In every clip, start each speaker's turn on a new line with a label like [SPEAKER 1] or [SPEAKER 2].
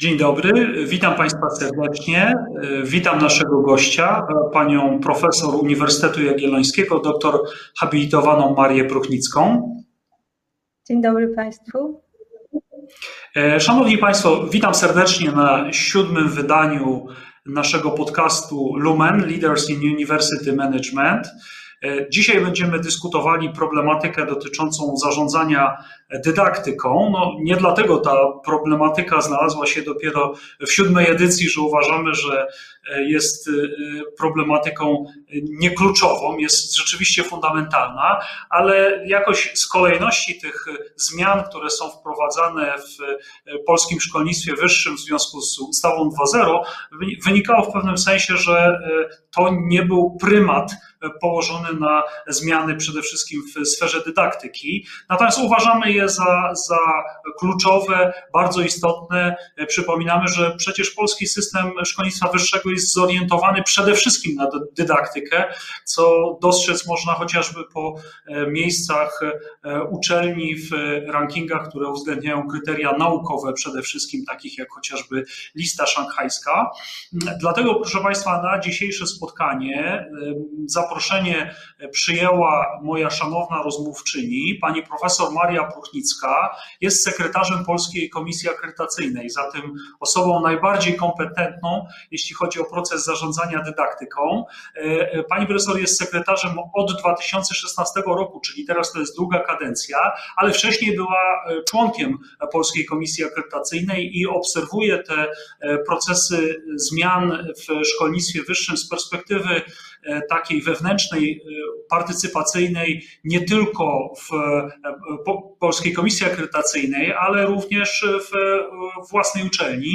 [SPEAKER 1] Dzień dobry, witam Państwa serdecznie. Witam naszego gościa, panią profesor Uniwersytetu Jagiellońskiego, doktor habilitowaną Marię Pruchnicką.
[SPEAKER 2] Dzień dobry Państwu.
[SPEAKER 1] Szanowni Państwo, witam serdecznie na siódmym wydaniu naszego podcastu Lumen Leaders in University Management. Dzisiaj będziemy dyskutowali problematykę dotyczącą zarządzania dydaktyką. No, nie dlatego ta problematyka znalazła się dopiero w siódmej edycji, że uważamy, że jest problematyką niekluczową, jest rzeczywiście fundamentalna, ale jakoś z kolejności tych zmian, które są wprowadzane w polskim szkolnictwie wyższym w związku z ustawą 2.0, wynikało w pewnym sensie, że to nie był prymat położony na zmiany przede wszystkim w sferze dydaktyki. Natomiast uważamy je za, za kluczowe, bardzo istotne. Przypominamy, że przecież polski system szkolnictwa wyższego jest zorientowany przede wszystkim na dydaktykę, co dostrzec można chociażby po miejscach uczelni w rankingach, które uwzględniają kryteria naukowe, przede wszystkim takich jak chociażby lista szanghajska. Dlatego, proszę Państwa, na dzisiejsze spotkanie zaproszenie przyjęła moja szanowna rozmówczyni, pani profesor Maria Jest sekretarzem Polskiej Komisji Akredytacyjnej, zatem osobą najbardziej kompetentną, jeśli chodzi o proces zarządzania dydaktyką. Pani profesor jest sekretarzem od 2016 roku, czyli teraz to jest druga kadencja, ale wcześniej była członkiem Polskiej Komisji Akredytacyjnej i obserwuje te procesy zmian w szkolnictwie wyższym z perspektywy takiej wewnętrznej, partycypacyjnej, nie tylko w Polskiej Komisji Akredytacyjnej, ale również w własnej uczelni.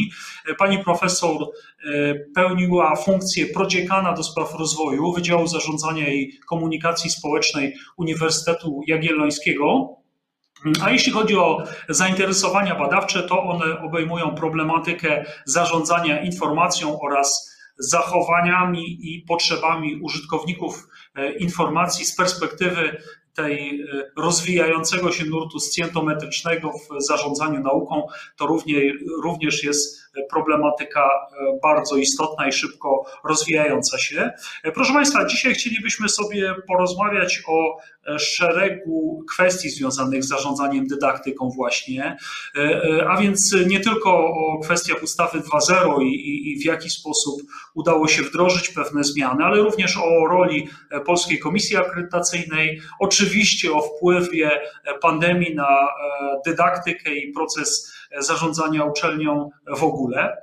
[SPEAKER 1] Pani profesor pełniła funkcję prodziekana do spraw rozwoju Wydziału Zarządzania i Komunikacji Społecznej Uniwersytetu Jagiellońskiego. A jeśli chodzi o zainteresowania badawcze, to one obejmują problematykę zarządzania informacją oraz zachowaniami i potrzebami użytkowników informacji z perspektywy tej rozwijającego się nurtu scjentometrycznego w zarządzaniu nauką, to również, również jest problematyka bardzo istotna i szybko rozwijająca się. Proszę Państwa, dzisiaj chcielibyśmy sobie porozmawiać o szeregu kwestii związanych z zarządzaniem dydaktyką właśnie, a więc nie tylko o kwestiach ustawy 2.0 i, i w jaki sposób udało się wdrożyć pewne zmiany, ale również o roli Polskiej Komisji Akredytacyjnej, oczywiście o wpływie pandemii na dydaktykę i proces zarządzania uczelnią w ogóle.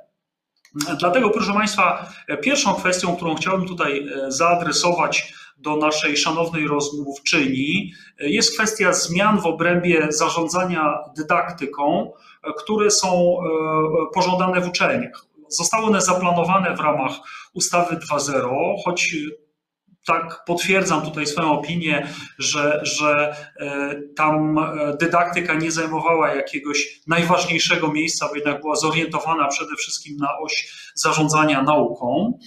[SPEAKER 1] Dlatego, proszę Państwa, pierwszą kwestią, którą chciałbym tutaj zaadresować do naszej szanownej rozmówczyni, jest kwestia zmian w obrębie zarządzania dydaktyką, które są pożądane w uczelniach. Zostały one zaplanowane w ramach ustawy 2.0, choć tak potwierdzam tutaj swoją opinię, że, że tam dydaktyka nie zajmowała jakiegoś najważniejszego miejsca, bo jednak była zorientowana przede wszystkim na oś zarządzania nauką,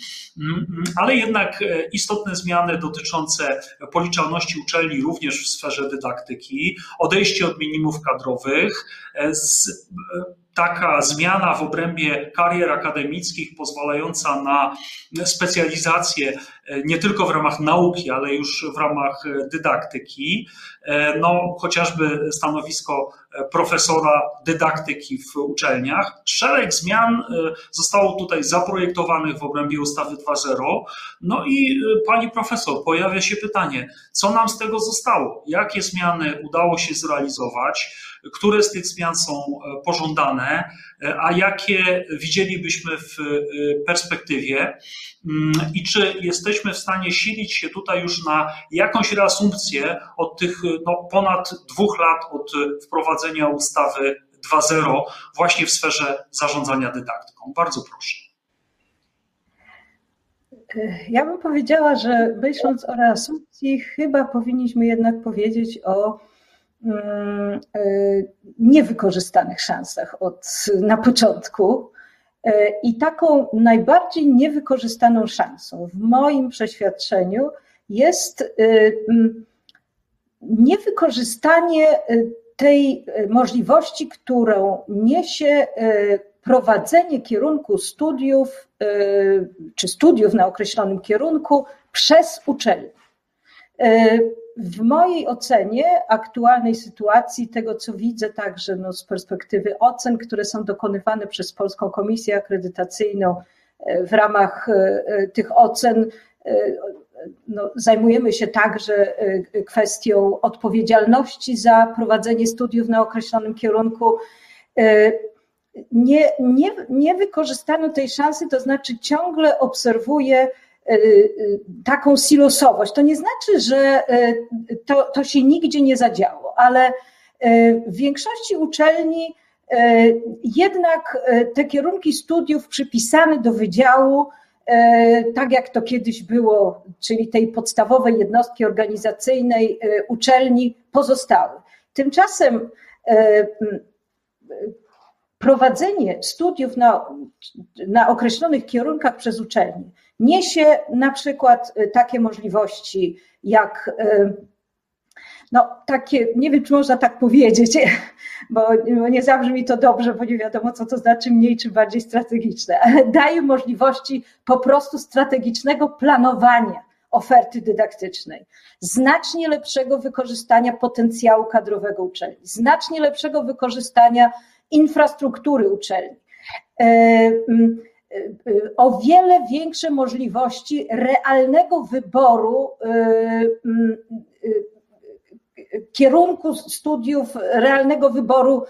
[SPEAKER 1] ale jednak istotne zmiany dotyczące policzalności uczelni również w sferze dydaktyki, odejście od minimów kadrowych, taka zmiana w obrębie karier akademickich pozwalająca na specjalizację nie tylko w ramach nauki, ale już w ramach dydaktyki. No, chociażby stanowisko profesora dydaktyki w uczelniach. Szereg zmian zostało tutaj zaprojektowanych w obrębie ustawy 2.0. No i pani profesor, pojawia się pytanie, co nam z tego zostało? Jakie zmiany udało się zrealizować? Które z tych zmian są pożądane, a jakie widzielibyśmy w perspektywie? I czy jesteśmy w stanie silić się tutaj już na jakąś reasumpcję od tych no, ponad dwóch lat od wprowadzenia ustawy 2.0 właśnie w sferze zarządzania dydaktyką? Bardzo proszę.
[SPEAKER 2] Ja bym powiedziała, że myśląc o reasumpcji, chyba powinniśmy jednak powiedzieć o niewykorzystanych szansach od, na początku. I taką najbardziej niewykorzystaną szansą w moim przeświadczeniu jest niewykorzystanie tej możliwości, którą niesie prowadzenie kierunku studiów czy studiów na określonym kierunku przez uczelnię. W mojej ocenie aktualnej sytuacji, tego co widzę także no, z perspektywy ocen, które są dokonywane przez Polską Komisję Akredytacyjną, w ramach tych ocen no, zajmujemy się także kwestią odpowiedzialności za prowadzenie studiów na określonym kierunku. Nie, nie, nie wykorzystano tej szansy, to znaczy ciągle obserwuję taką silosowość. To nie znaczy, że to, to się nigdzie nie zadziało, ale w większości uczelni jednak te kierunki studiów przypisane do wydziału, tak jak to kiedyś było, czyli tej podstawowej jednostki organizacyjnej uczelni, pozostały. Tymczasem prowadzenie studiów na, na określonych kierunkach przez uczelnię niesie na przykład takie możliwości jak no takie, nie wiem, czy można tak powiedzieć, bo, nie zabrzmi to dobrze, bo nie wiadomo, co to znaczy mniej czy bardziej strategiczne, ale daje możliwości po prostu strategicznego planowania oferty dydaktycznej, znacznie lepszego wykorzystania potencjału kadrowego uczelni, znacznie lepszego wykorzystania infrastruktury uczelni. O wiele większe możliwości realnego wyboru kierunku studiów, realnego wyboru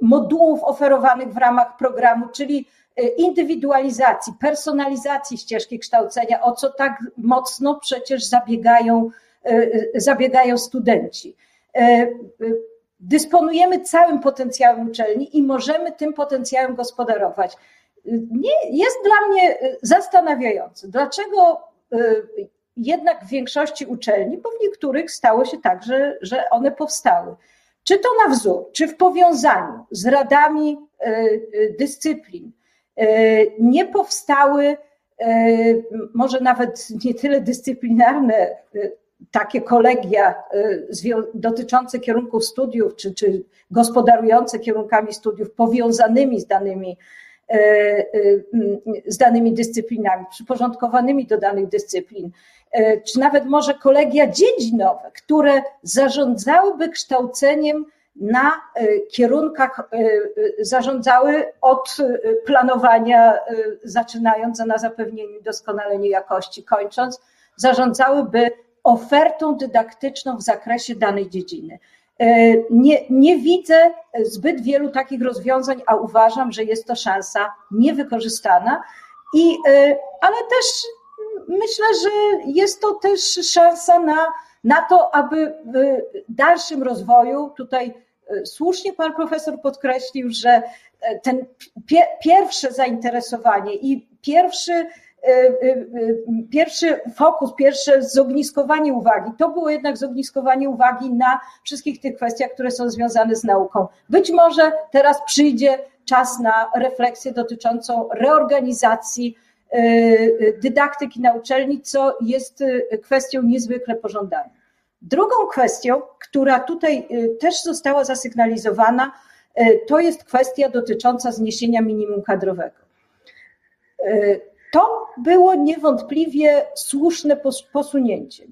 [SPEAKER 2] modułów oferowanych w ramach programu, czyli indywidualizacji, personalizacji ścieżki kształcenia, o co tak mocno przecież zabiegają, zabiegają studenci. Dysponujemy całym potencjałem uczelni i możemy tym potencjałem gospodarować. Nie, jest dla mnie zastanawiające, dlaczego jednak w większości uczelni, bo w niektórych stało się tak, że, że one powstały. Czy to na wzór, czy w powiązaniu z radami dyscyplin, nie powstały może nawet nie tyle dyscyplinarne takie kolegia dotyczące kierunków studiów, czy, czy gospodarujące kierunkami studiów powiązanymi z danymi, z danymi dyscyplinami, przyporządkowanymi do danych dyscyplin, czy nawet może kolegia dziedzinowe, które zarządzałyby kształceniem na kierunkach, zarządzały od planowania, zaczynając na zapewnieniu doskonalenia jakości, kończąc, zarządzałyby ofertą dydaktyczną w zakresie danej dziedziny. Nie, nie widzę zbyt wielu takich rozwiązań, a uważam, że jest to szansa niewykorzystana, i, ale też myślę, że jest to też szansa na, na to, aby w dalszym rozwoju, tutaj słusznie pan profesor podkreślił, że ten pie, pierwsze zainteresowanie i pierwszy pierwszy fokus, pierwsze zogniskowanie uwagi, to było jednak zogniskowanie uwagi na wszystkich tych kwestiach, które są związane z nauką. Być może teraz przyjdzie czas na refleksję dotyczącą reorganizacji dydaktyki na uczelni, co jest kwestią niezwykle pożądaną. Drugą kwestią, która tutaj też została zasygnalizowana, to jest kwestia dotycząca zniesienia minimum kadrowego. To było niewątpliwie słuszne posunięcie.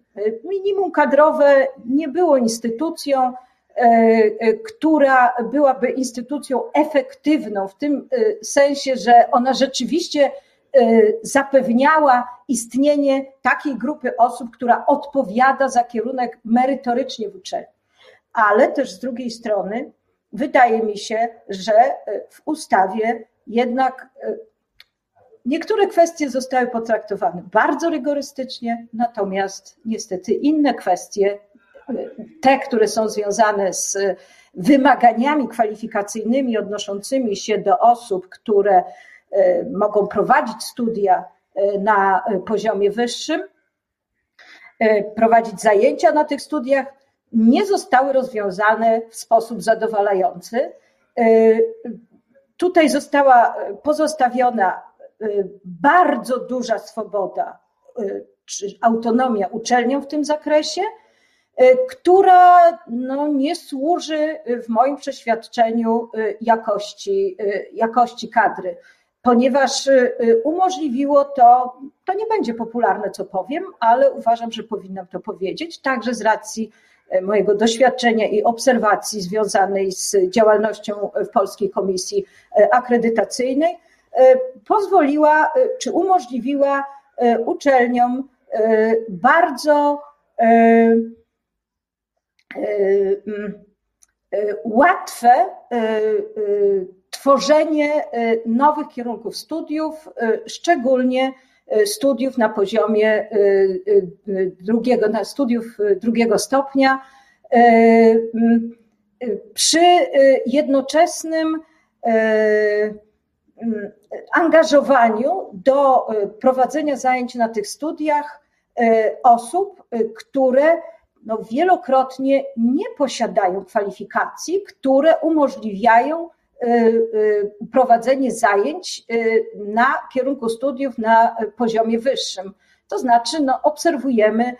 [SPEAKER 2] Minimum kadrowe nie było instytucją, która byłaby instytucją efektywną w tym sensie, że ona rzeczywiście zapewniała istnienie takiej grupy osób, która odpowiada za kierunek merytorycznie w uczelni. Ale też z drugiej strony wydaje mi się, że w ustawie jednak Niektóre kwestie zostały potraktowane bardzo rygorystycznie, natomiast niestety inne kwestie, te, które są związane z wymaganiami kwalifikacyjnymi odnoszącymi się do osób, które mogą prowadzić studia na poziomie wyższym, prowadzić zajęcia na tych studiach, nie zostały rozwiązane w sposób zadowalający. Tutaj została pozostawiona bardzo duża swoboda czy autonomia uczelniom w tym zakresie. która no, nie służy w moim przeświadczeniu jakości, jakości kadry ponieważ umożliwiło to, to nie będzie popularne, co powiem, ale uważam, że powinnam to powiedzieć, także z racji mojego doświadczenia i obserwacji związanej z działalnością w Polskiej Komisji Akredytacyjnej, pozwoliła czy umożliwiła uczelniom bardzo łatwe tworzenie nowych kierunków studiów, szczególnie studiów na poziomie drugiego, na studiów drugiego stopnia, przy jednoczesnym angażowaniu do prowadzenia zajęć na tych studiach osób, które no wielokrotnie nie posiadają kwalifikacji, które umożliwiają prowadzenie zajęć na kierunku studiów na poziomie wyższym. To znaczy, no, obserwujemy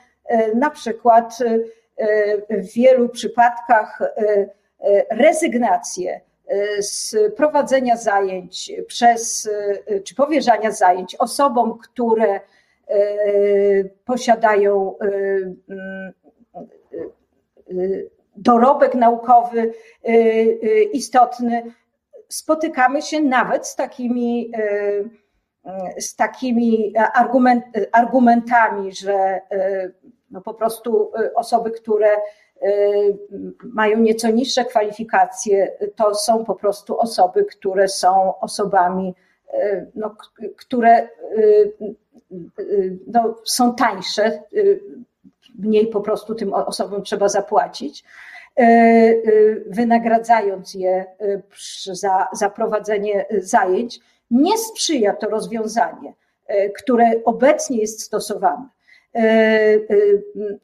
[SPEAKER 2] na przykład w wielu przypadkach rezygnację z prowadzenia zajęć przez, czy powierzania zajęć osobom, które posiadają dorobek naukowy istotny. Spotykamy się nawet z takimi, z takimi argument, argumentami, że no po prostu osoby, które mają nieco niższe kwalifikacje, to są po prostu osoby, które są osobami, no, które no, są tańsze, mniej po prostu tym osobom trzeba zapłacić, wynagradzając je za, za prowadzenie zajęć. Nie sprzyja to rozwiązanie, które obecnie jest stosowane.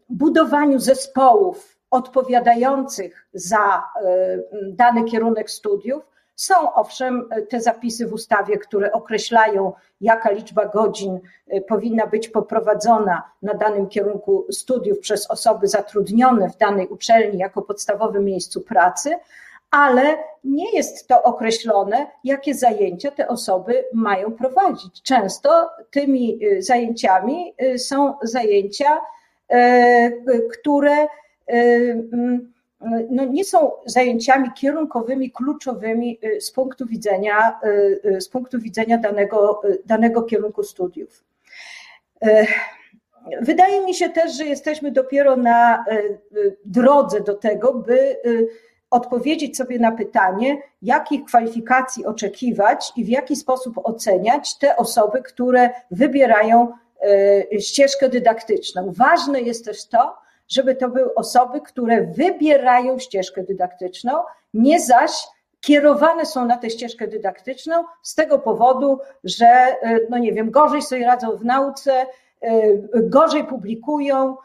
[SPEAKER 2] Budowaniu zespołów odpowiadających za dany kierunek studiów, są owszem te zapisy w ustawie, które określają, jaka liczba godzin powinna być poprowadzona na danym kierunku studiów przez osoby zatrudnione w danej uczelni jako podstawowym miejscu pracy, ale nie jest to określone, jakie zajęcia te osoby mają prowadzić. Często tymi zajęciami są zajęcia, które no nie są zajęciami kierunkowymi, kluczowymi z punktu widzenia, z punktu widzenia danego, danego kierunku studiów. Wydaje mi się też, że jesteśmy dopiero na drodze do tego, by odpowiedzieć sobie na pytanie, jakich kwalifikacji oczekiwać i w jaki sposób oceniać te osoby, które wybierają ścieżkę dydaktyczną. Ważne jest też to, żeby to były osoby, które wybierają ścieżkę dydaktyczną, nie zaś kierowane są na tę ścieżkę dydaktyczną z tego powodu, że, no nie wiem, gorzej sobie radzą w nauce, gorzej publikują,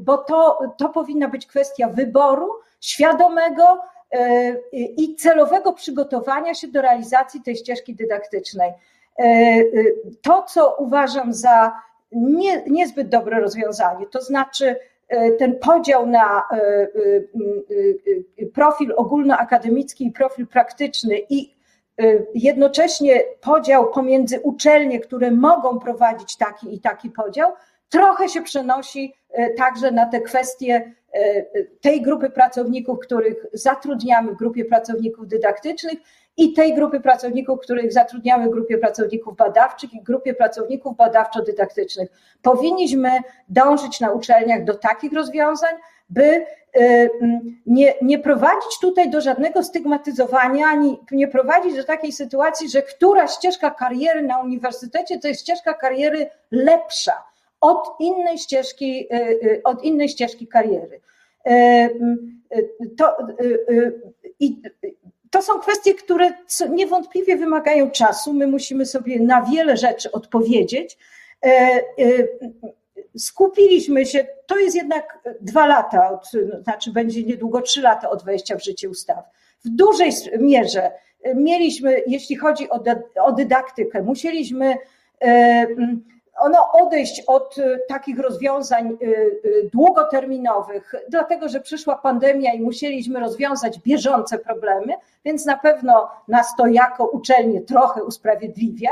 [SPEAKER 2] bo to, to powinna być kwestia wyboru świadomego i celowego przygotowania się do realizacji tej ścieżki dydaktycznej. To, co uważam za nie, niezbyt dobre rozwiązanie. To znaczy ten podział na profil ogólnoakademicki i profil praktyczny i jednocześnie podział pomiędzy uczelnie, które mogą prowadzić taki i taki podział, trochę się przenosi także na te kwestie tej grupy pracowników, których zatrudniamy w grupie pracowników dydaktycznych i tej grupy pracowników, których zatrudniamy grupie pracowników badawczych i grupie pracowników badawczo-dydaktycznych. Powinniśmy dążyć na uczelniach do takich rozwiązań, by nie, nie prowadzić tutaj do żadnego stygmatyzowania, ani nie prowadzić do takiej sytuacji, że która ścieżka kariery na uniwersytecie to jest ścieżka kariery lepsza od innej ścieżki, od innej ścieżki kariery. To, i, to są kwestie, które niewątpliwie wymagają czasu. My musimy sobie na wiele rzeczy odpowiedzieć. Skupiliśmy się, to jest jednak dwa lata, od, znaczy będzie niedługo trzy lata od wejścia w życie ustawy. W dużej mierze mieliśmy, jeśli chodzi o, o dydaktykę, musieliśmy ono odejść od takich rozwiązań długoterminowych, dlatego że przyszła pandemia i musieliśmy rozwiązać bieżące problemy, więc na pewno nas to jako uczelnie trochę usprawiedliwia.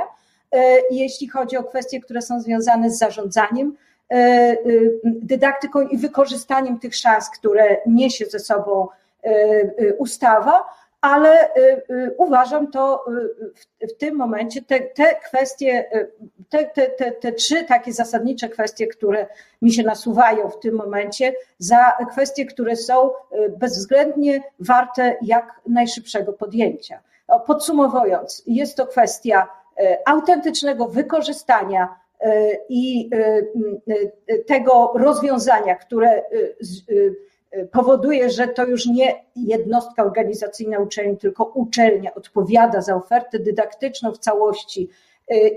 [SPEAKER 2] Jeśli chodzi o kwestie, które są związane z zarządzaniem, dydaktyką i wykorzystaniem tych szans, które niesie ze sobą ustawa, ale y, y, uważam to y, w, tym momencie, te, te kwestie, te, te, te, te trzy takie zasadnicze kwestie, które mi się nasuwają w tym momencie, za kwestie, które są bezwzględnie warte jak najszybszego podjęcia. Podsumowując, jest to kwestia autentycznego wykorzystania i tego rozwiązania, które powoduje, że to już nie jednostka organizacyjna uczelni, tylko uczelnia odpowiada za ofertę dydaktyczną w całości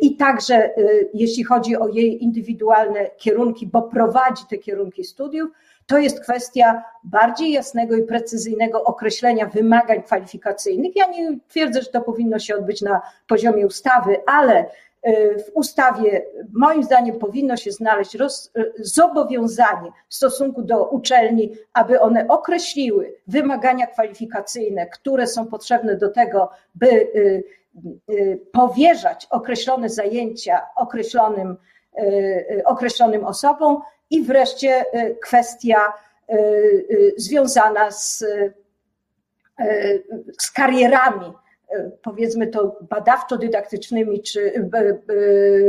[SPEAKER 2] i także jeśli chodzi o jej indywidualne kierunki, bo prowadzi te kierunki studiów, to jest kwestia bardziej jasnego i precyzyjnego określenia wymagań kwalifikacyjnych. Ja nie twierdzę, że to powinno się odbyć na poziomie ustawy, ale w ustawie, moim zdaniem, powinno się znaleźć roz, e, zobowiązanie w stosunku do uczelni, aby one określiły wymagania kwalifikacyjne, które są potrzebne do tego, by e, powierzać określone zajęcia określonym, określonym osobom. I wreszcie kwestia związana z, z karierami powiedzmy to badawczo-dydaktycznymi czy,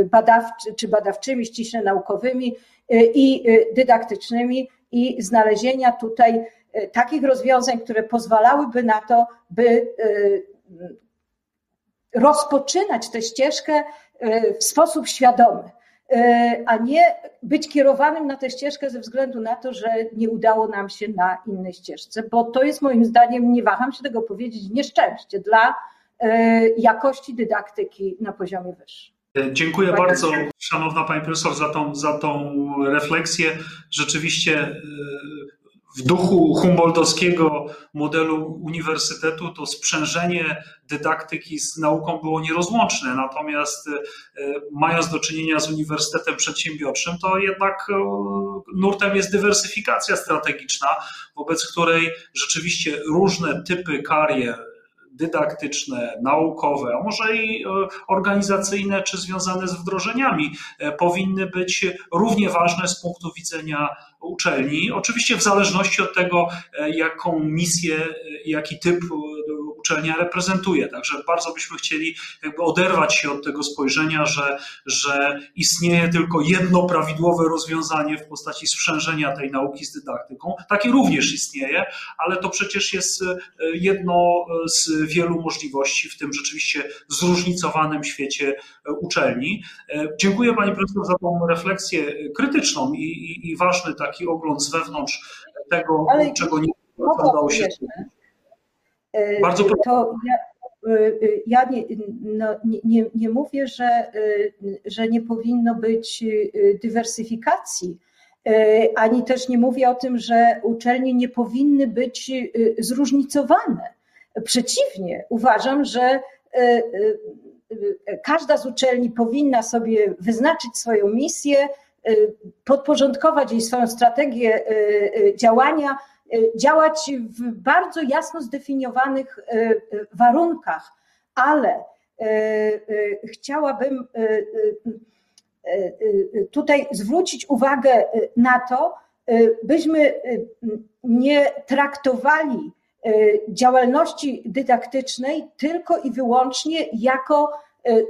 [SPEAKER 2] badawczy, czy badawczymi, ściśle naukowymi e, i e, dydaktycznymi i znalezienia tutaj e, takich rozwiązań, które pozwalałyby na to, by rozpoczynać tę ścieżkę w sposób świadomy. E, a nie być kierowanym na tę ścieżkę ze względu na to, że nie udało nam się na innej ścieżce, bo to jest moim zdaniem, nie waham się tego powiedzieć, nieszczęście dla e, jakości dydaktyki na poziomie wyższym.
[SPEAKER 1] E, dziękuję tak bardzo, szanowna pani profesor, za tą, za tą refleksję. Rzeczywiście w duchu humboldtowskiego modelu uniwersytetu to sprzężenie dydaktyki z nauką było nierozłączne. Natomiast e, mając do czynienia z uniwersytetem przedsiębiorczym, to jednak e, nurtem jest dywersyfikacja strategiczna, wobec której rzeczywiście różne typy karier dydaktyczne, naukowe, a może i e, organizacyjne czy związane z wdrożeniami powinny być równie ważne z punktu widzenia uczelni. Oczywiście w zależności od tego, jaką misję, jaki typ uczelnia reprezentuje. Także bardzo byśmy chcieli jakby oderwać się od tego spojrzenia, że, że istnieje tylko jedno prawidłowe rozwiązanie w postaci sprzężenia tej nauki z dydaktyką. Takie również istnieje, ale to przecież jest e, jedno z wielu możliwości w tym rzeczywiście zróżnicowanym świecie e, uczelni. E, dziękuję Pani Profesor za tą refleksję krytyczną i, i, i ważny taki ogląd z wewnątrz tego, ale czego nie udało się.
[SPEAKER 2] E, Bardzo to ja, e, e, ja nie, no, nie, nie mówię, że, że nie powinno być dywersyfikacji, ani też nie mówię o tym, że uczelnie nie powinny być zróżnicowane. Przeciwnie, uważam, że każda z uczelni powinna sobie wyznaczyć swoją misję, podporządkować jej swoją strategię działania Y, działać w bardzo jasno zdefiniowanych y, y, warunkach, ale chciałabym tutaj zwrócić uwagę na to, byśmy nie traktowali działalności dydaktycznej tylko i wyłącznie jako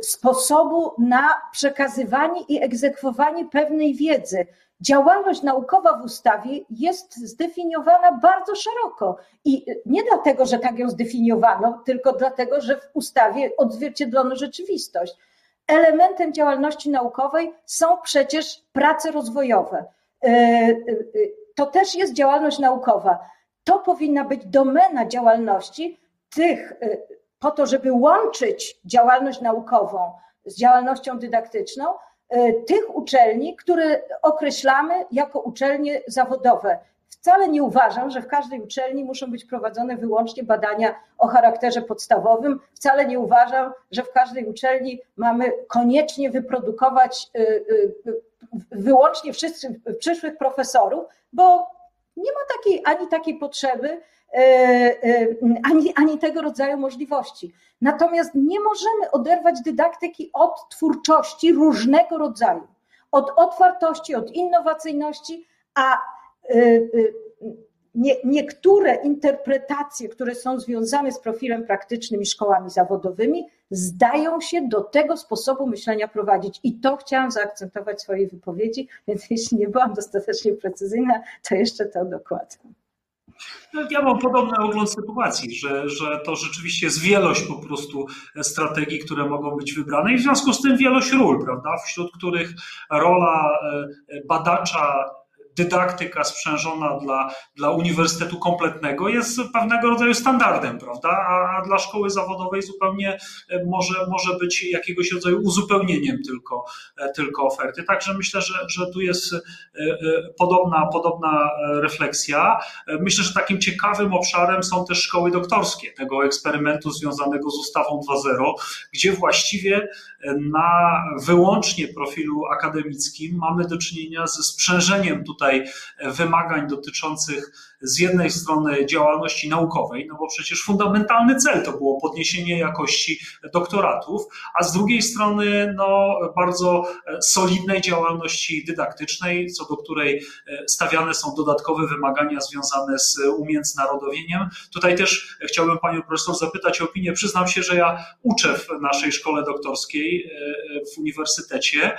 [SPEAKER 2] sposobu na przekazywanie i egzekwowanie pewnej wiedzy, Działalność naukowa w ustawie jest zdefiniowana bardzo szeroko i nie dlatego, że tak ją zdefiniowano, tylko dlatego, że w ustawie odzwierciedlono rzeczywistość. Elementem działalności naukowej są przecież prace rozwojowe. E, e, to też jest działalność naukowa. To powinna być domena działalności tych, e, po to, żeby łączyć działalność naukową z działalnością dydaktyczną, tych uczelni, które określamy jako uczelnie zawodowe. Wcale nie uważam, że w każdej uczelni muszą być prowadzone wyłącznie badania o charakterze podstawowym. Wcale nie uważam, że w każdej uczelni mamy koniecznie wyprodukować y, y, wyłącznie wszyscy, przyszłych profesorów, bo nie ma takiej ani takiej potrzeby, ani, ani tego rodzaju możliwości. Natomiast nie możemy oderwać dydaktyki od twórczości różnego rodzaju, od otwartości, od innowacyjności, a y, nie, niektóre interpretacje, które są związane z profilem praktycznym i szkołami zawodowymi, zdają się do tego sposobu myślenia prowadzić. I to chciałam zaakcentować w swojej wypowiedzi, więc jeśli nie byłam dostatecznie precyzyjna, to jeszcze to dokładam.
[SPEAKER 1] No, ja mam podobny ogląd sytuacji, że, że to rzeczywiście jest wielość po prostu strategii, które mogą być wybrane i w związku z tym wielość ról, prawda, wśród których rola e, badacza dydaktyka sprzężona dla, dla uniwersytetu kompletnego jest pewnego rodzaju standardem, prawda? A, a dla szkoły zawodowej zupełnie e, może, może być jakiegoś rodzaju uzupełnieniem tylko, e, tylko oferty. Także myślę, że, że tu jest e, podobna, podobna refleksja. Myślę, że takim ciekawym obszarem są też szkoły doktorskie tego eksperymentu związanego z ustawą 2.0, gdzie właściwie na wyłącznie profilu akademickim mamy do czynienia ze sprzężeniem tutaj wymagań dotyczących z jednej strony działalności naukowej, no bo przecież fundamentalny cel to było podniesienie jakości doktoratów, a z drugiej strony no, bardzo solidnej działalności dydaktycznej, co do której stawiane są dodatkowe wymagania związane z umiędzynarodowieniem. Tutaj też chciałbym Panią Profesor zapytać o opinię. Przyznam się, że ja uczę w naszej szkole doktorskiej w uniwersytecie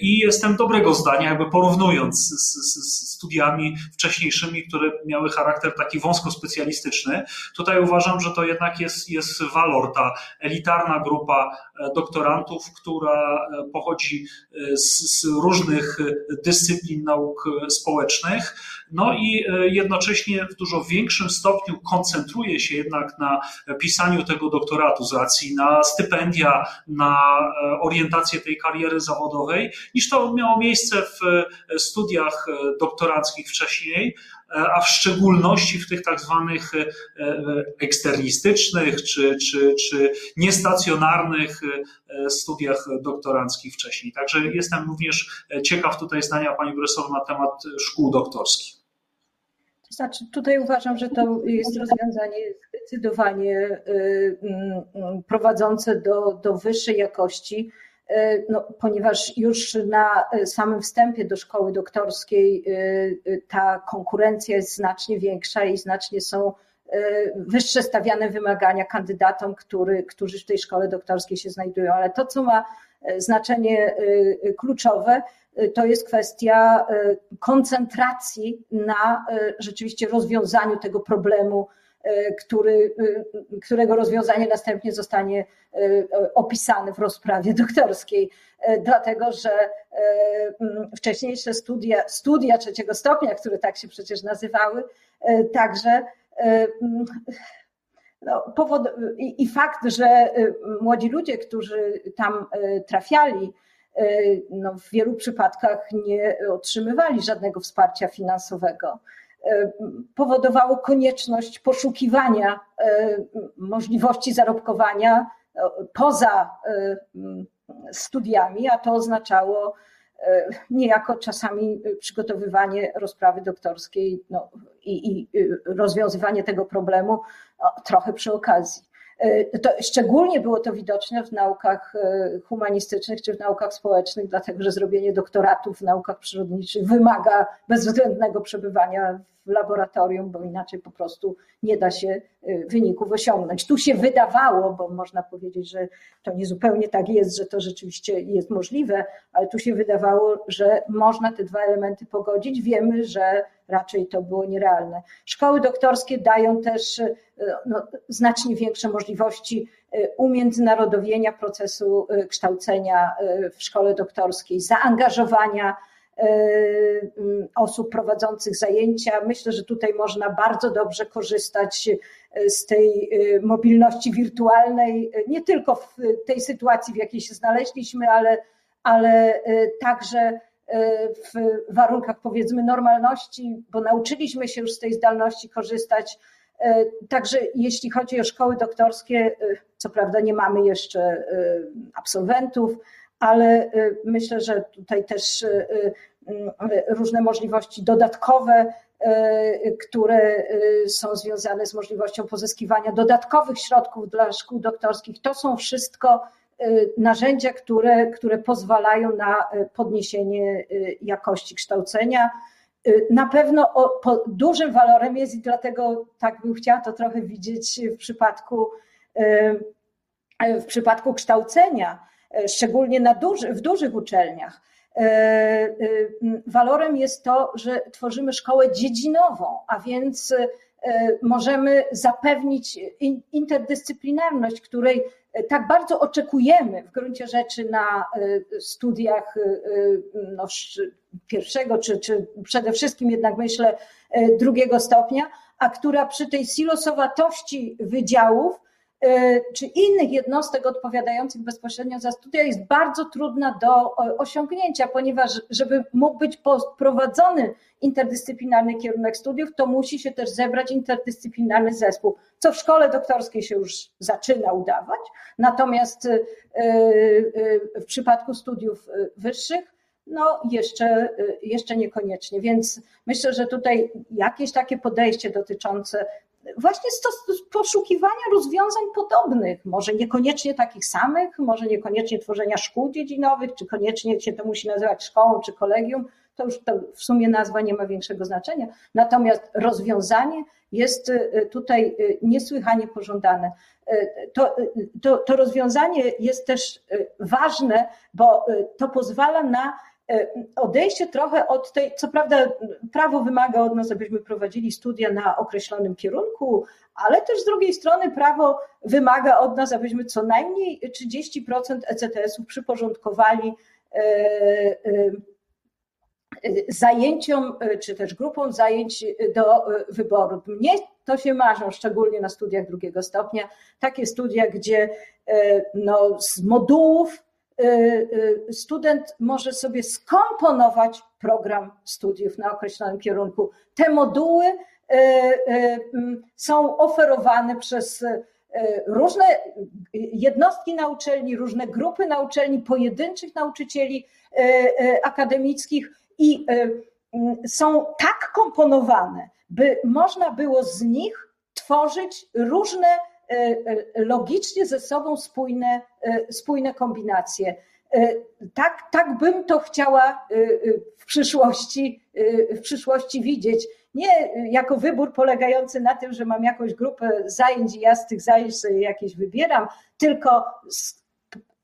[SPEAKER 1] i jestem dobrego zdania, jakby porównując z, z, z studiami wcześniejszymi, które miały charakter taki wąsko specjalistyczny. Tutaj uważam, że to jednak jest, jest walor, ta elitarna grupa e, doktorantów, która e, pochodzi e, z, z różnych dyscyplin nauk społecznych, no i jednocześnie w dużo większym stopniu koncentruje się jednak na pisaniu tego doktoratu z racji na stypendia, na orientację tej kariery zawodowej, niż to miało miejsce w studiach doktoranckich wcześniej, a w szczególności w tych tak zwanych e, e, eksternistycznych czy, czy, czy niestacjonarnych e, studiach doktoranckich wcześniej. Także jestem również ciekaw tutaj zdania pani profesor na temat szkół doktorskich.
[SPEAKER 2] To znaczy, tutaj uważam, że to jest rozwiązanie zdecydowanie mm, prowadzące do, do wyższej jakości E, no, ponieważ już na e, samym wstępie do szkoły doktorskiej e, ta konkurencja jest znacznie większa i znacznie są wyższe stawiane wymagania kandydatom, który, którzy w tej szkole doktorskiej się znajdują. Ale to, co ma znaczenie kluczowe, to jest kwestia koncentracji na rzeczywiście rozwiązaniu tego problemu E, który, e, którego rozwiązanie następnie zostanie e, opisane w rozprawie doktorskiej, dlatego że wcześniejsze studia, studia trzeciego stopnia, które tak się przecież nazywały, także no, powod, i, i fakt, że młodzi ludzie, którzy tam trafiali, no, w wielu przypadkach nie otrzymywali żadnego wsparcia finansowego. E, powodowało konieczność poszukiwania e, możliwości zarobkowania no, poza e, studiami, a to oznaczało niejako czasami przygotowywanie rozprawy doktorskiej no, i, i rozwiązywanie tego problemu trochę przy okazji. To szczególnie było to widoczne w naukach humanistycznych czy w naukach społecznych, dlatego że zrobienie doktoratów w naukach przyrodniczych wymaga bezwzględnego przebywania w laboratorium, bo inaczej po prostu nie da się y, wyników osiągnąć. Tu się wydawało, bo można powiedzieć, że to nie zupełnie tak jest, że to rzeczywiście jest możliwe, ale tu się wydawało, że można te dwa elementy pogodzić. Wiemy, że raczej to było nierealne. Szkoły doktorskie dają też y, no, znacznie większe możliwości y, umiędzynarodowienia procesu kształcenia w szkole doktorskiej, zaangażowania E, mm, osób prowadzących zajęcia. Myślę, że tutaj można bardzo dobrze korzystać e, z tej e, mobilności wirtualnej, nie tylko w tej sytuacji, w jakiej się znaleźliśmy, ale, ale także w warunkach powiedzmy normalności, bo nauczyliśmy się już z tej zdalności korzystać. Także jeśli chodzi o szkoły doktorskie, co prawda nie mamy jeszcze absolwentów, ale myślę, że tutaj też różne możliwości dodatkowe, które są związane z możliwością pozyskiwania dodatkowych środków dla szkół doktorskich, to są wszystko Y, narzędzia, które, które pozwalają na y, podniesienie y, jakości kształcenia. Na pewno o, dużym walorem jest i dlatego tak bym chciała to trochę widzieć w przypadku, w przypadku kształcenia, szczególnie na duży, w dużych uczelniach. Walorem jest to, że tworzymy szkołę dziedzinową, a więc możemy zapewnić interdyscyplinarność, której tak bardzo oczekujemy w gruncie rzeczy na e, studiach no, pierwszego, czy, czy przede wszystkim jednak myślę drugiego stopnia, a która przy tej silosowatości wydziałów czy innych jednostek odpowiadających bezpośrednio za studia jest bardzo trudna do osiągnięcia, ponieważ żeby mógł być prowadzony interdyscyplinarny kierunek studiów, to musi się też zebrać interdyscyplinarny zespół, co w szkole doktorskiej się już zaczyna udawać. Natomiast y, y, w przypadku studiów wyższych, no jeszcze, jeszcze niekoniecznie. Więc myślę, że tutaj jakieś takie podejście dotyczące właśnie poszukiwania rozwiązań podobnych, może niekoniecznie takich samych, może niekoniecznie tworzenia szkół dziedzinowych, czy koniecznie się to musi nazywać szkołą czy kolegium, to już to w sumie nazwa nie ma większego znaczenia. Natomiast rozwiązanie jest y, tutaj y, niesłychanie pożądane. Y, to, to, to rozwiązanie jest też ważne, bo to pozwala na odejście trochę od tej, co prawda prawo wymaga od nas, abyśmy prowadzili studia na określonym kierunku, ale też z drugiej strony prawo wymaga od nas, abyśmy co najmniej 30% ECTS-ów przyporządkowali zajęciom, e, czy też grupą zajęć do e, wyboru. Mnie to się marzą, szczególnie na studiach drugiego stopnia, takie studia, gdzie e, no, z modułów student może sobie skomponować program studiów na określonym kierunku. Te moduły są oferowane przez różne jednostki na uczelni, różne grupy na uczelni, pojedynczych nauczycieli akademickich i e, są tak komponowane, by można było z nich tworzyć różne logicznie ze sobą spójne, spójne kombinacje. Tak, tak bym to chciała w przyszłości, w przyszłości widzieć. Nie jako wybór polegający na tym, że mam jakąś grupę zajęć i ja z tych zajęć sobie jakieś wybieram, tylko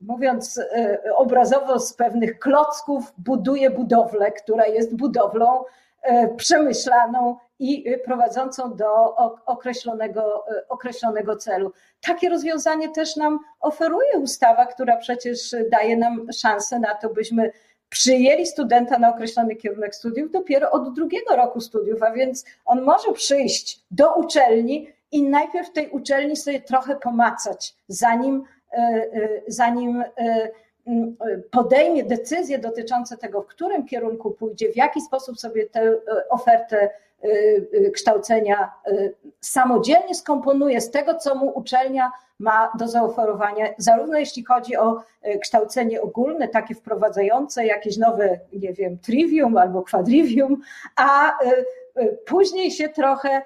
[SPEAKER 2] mówiąc e, obrazowo, z pewnych klocków buduje budowlę, która jest budowlą e, przemyślaną i prowadzącą do określonego, e, określonego celu. Takie rozwiązanie też nam oferuje ustawa, która przecież daje nam szansę na to, byśmy przyjęli studenta na określony kierunek studiów dopiero od drugiego roku studiów, a więc on może przyjść do uczelni i najpierw tej uczelni sobie trochę pomacać, zanim e, zanim podejmie decyzje dotyczące tego, w którym kierunku pójdzie, w jaki sposób sobie tę ofertę kształcenia samodzielnie skomponuje z tego, co mu uczelnia ma do zaoferowania, zarówno jeśli chodzi o kształcenie ogólne, takie wprowadzające jakieś nowe, nie wiem, trivium albo quadrivium, a później się trochę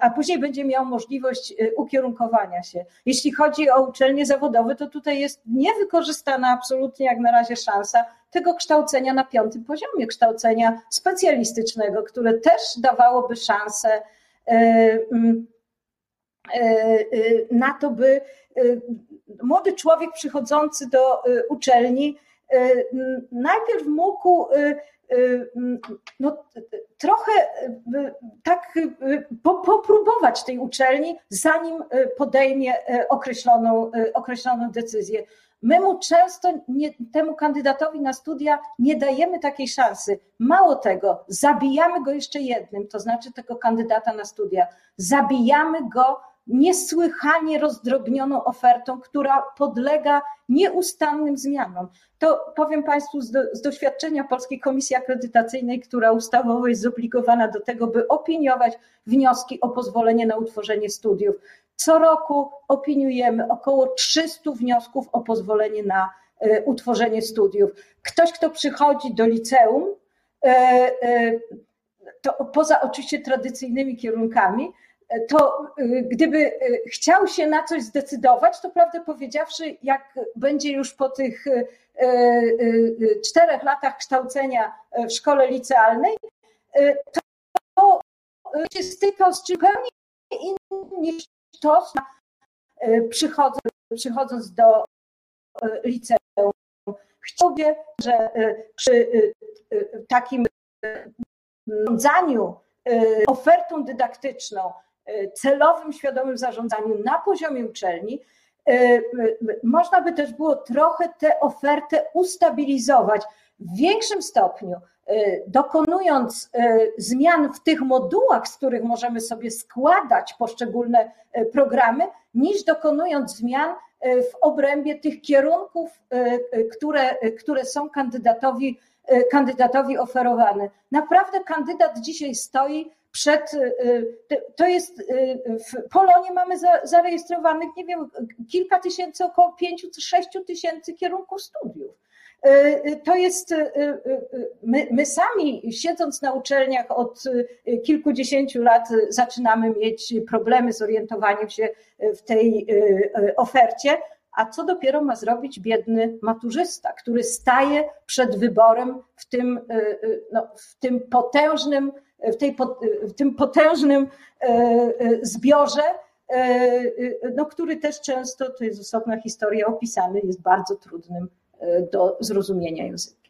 [SPEAKER 2] a później będzie miał możliwość ukierunkowania się. Jeśli chodzi o uczelnie zawodowe, to tutaj jest niewykorzystana absolutnie jak na razie szansa tego kształcenia na piątym poziomie, kształcenia specjalistycznego, które też dawałoby szansę mm, na to, by młody człowiek przychodzący do uczelni najpierw mógł no, trochę tak popróbować tej uczelni, zanim podejmie określoną, określoną decyzję. My mu często nie, temu kandydatowi na studia nie dajemy takiej szansy. Mało tego, zabijamy go jeszcze jednym, to znaczy tego kandydata na studia. Zabijamy go niesłychanie rozdrobnioną ofertą, która podlega nieustannym zmianom. To powiem Państwu z, do, z, doświadczenia Polskiej Komisji Akredytacyjnej, która ustawowo jest zobligowana do tego, by opiniować wnioski o pozwolenie na utworzenie studiów. Co roku opiniujemy około 300 wniosków o pozwolenie na y, utworzenie studiów. Ktoś, kto przychodzi do liceum, y, y, to poza oczywiście tradycyjnymi kierunkami, to y, gdyby y, chciał się na coś zdecydować, to prawdę powiedziawszy, jak będzie już po tych y, czterech latach kształcenia w szkole licealnej, to się stykał z zupełnie innym niż to, przychodząc, przychodząc do liceum. Chciałbym, że przy takim zarządzaniu ofertą dydaktyczną celowym, świadomym zarządzaniu na poziomie uczelni, e, można by też było trochę tę ofertę ustabilizować w większym stopniu, e, dokonując zmian w tych modułach, z których możemy sobie składać poszczególne programy, niż dokonując zmian w obrębie tych kierunków, które, które są kandydatowi, kandydatowi oferowane. Naprawdę kandydat dzisiaj stoi przed, y, y, to jest, y, w Polonie mamy zarejestrowanych, nie wiem, kilka tysięcy, około pięciu czy sześciu tysięcy kierunków studiów. To jest, my, my, sami siedząc na uczelniach od kilkudziesięciu lat zaczynamy mieć problemy z orientowaniem się w tej ofercie, a co dopiero ma zrobić biedny maturzysta, który staje przed wyborem w tym, no, w tym potężnym w, tej, w tym potężnym e, e, zbiorze, e, no, który też często, to jest osobna historia, opisany jest bardzo trudnym do zrozumienia językiem.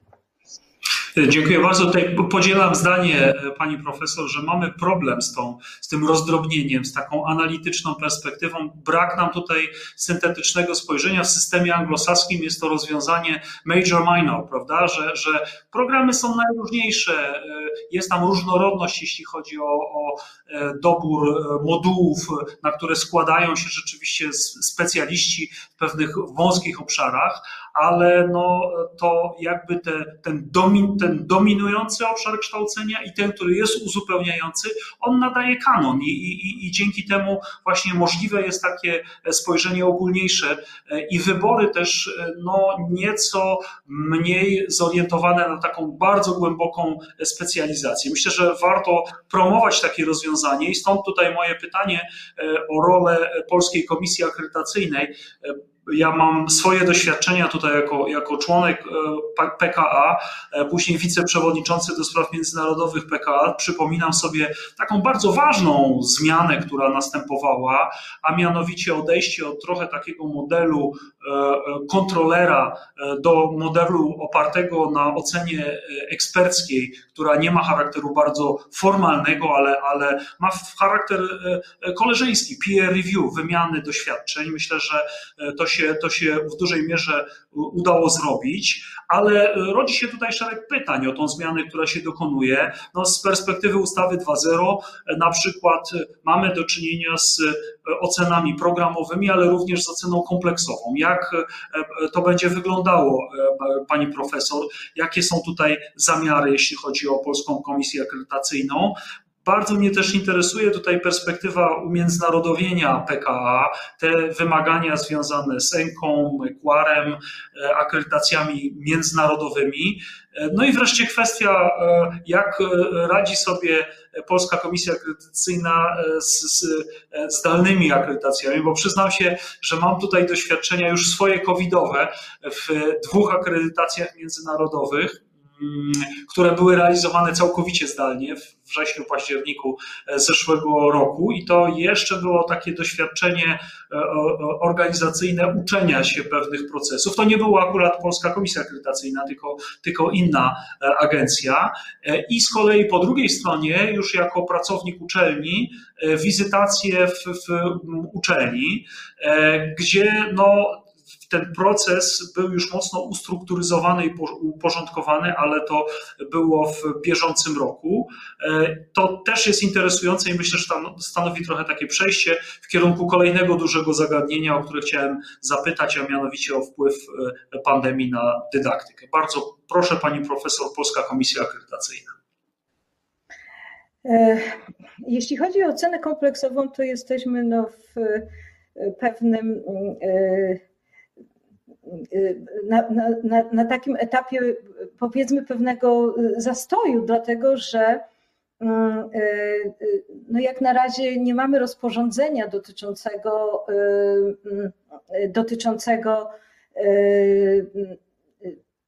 [SPEAKER 1] Dziękuję bardzo. Tutaj podzielam zdanie e, pani profesor, że mamy problem z, tą, z tym rozdrobnieniem, z taką analityczną perspektywą. Brak nam tutaj syntetycznego spojrzenia. W systemie anglosaskim jest to rozwiązanie major-minor, prawda? Że, że programy są najróżniejsze, e, jest tam różnorodność, jeśli chodzi o, o e, dobór modułów, na które składają się rzeczywiście specjaliści w pewnych wąskich obszarach, ale no, to jakby te, ten, domin, ten dominujący obszar kształcenia i ten, który jest uzupełniający, on nadaje kanon i, i, i dzięki temu właśnie możliwe jest takie spojrzenie ogólniejsze i wybory też no, nieco mniej zorientowane na taką bardzo głęboką specjalizację. Myślę, że warto promować takie rozwiązanie i stąd tutaj moje pytanie o rolę Polskiej Komisji Akredytacyjnej ja mam swoje doświadczenia tutaj jako, jako członek e, PKA, e, później wiceprzewodniczący do spraw międzynarodowych PKA. Przypominam sobie taką bardzo ważną zmianę, która następowała, a mianowicie odejście od trochę takiego modelu e, kontrolera do modelu opartego na ocenie eksperckiej, która nie ma charakteru bardzo formalnego, ale, ale ma charakter koleżeński, peer review, wymiany doświadczeń. Myślę, że to się, to się w dużej mierze udało zrobić, ale rodzi się tutaj szereg pytań o tą zmianę, która się dokonuje. No, z perspektywy ustawy 2.0 na przykład mamy do czynienia z ocenami programowymi, ale również z oceną kompleksową. Jak to będzie wyglądało, pani profesor? Jakie są tutaj zamiary, jeśli chodzi o Polską Komisję Akredytacyjną? Bardzo mnie też interesuje tutaj perspektywa umiędzynarodowienia PKA, te wymagania związane z ENKą, Equarem, e, akredytacjami międzynarodowymi. E, no i wreszcie kwestia, e, jak radzi sobie Polska Komisja Akredytacyjna z, z, z dalnymi akredytacjami, bo przyznam się, że mam tutaj doświadczenia już swoje covidowe w dwóch akredytacjach międzynarodowych które były realizowane całkowicie zdalnie w wrześniu, październiku e, zeszłego roku i to jeszcze było takie doświadczenie e, organizacyjne uczenia się pewnych procesów. To nie była akurat Polska Komisja Akredytacyjna, tylko, tylko inna e, agencja. I z kolei po drugiej stronie, już jako pracownik uczelni, wizytacje w, w uczelni, gdzie no, ten proces był już mocno ustrukturyzowany i uporządkowany, ale to było w bieżącym roku. To też jest interesujące i myślę, że stanowi trochę takie przejście w kierunku kolejnego dużego zagadnienia, o które chciałem zapytać, a mianowicie o wpływ pandemii na dydaktykę. Bardzo proszę pani profesor, Polska Komisja Akredytacyjna.
[SPEAKER 2] Jeśli chodzi o ocenę kompleksową, to jesteśmy no w pewnym na, na, na, takim etapie powiedzmy pewnego zastoju, dlatego że no jak na razie nie mamy rozporządzenia dotyczącego, dotyczącego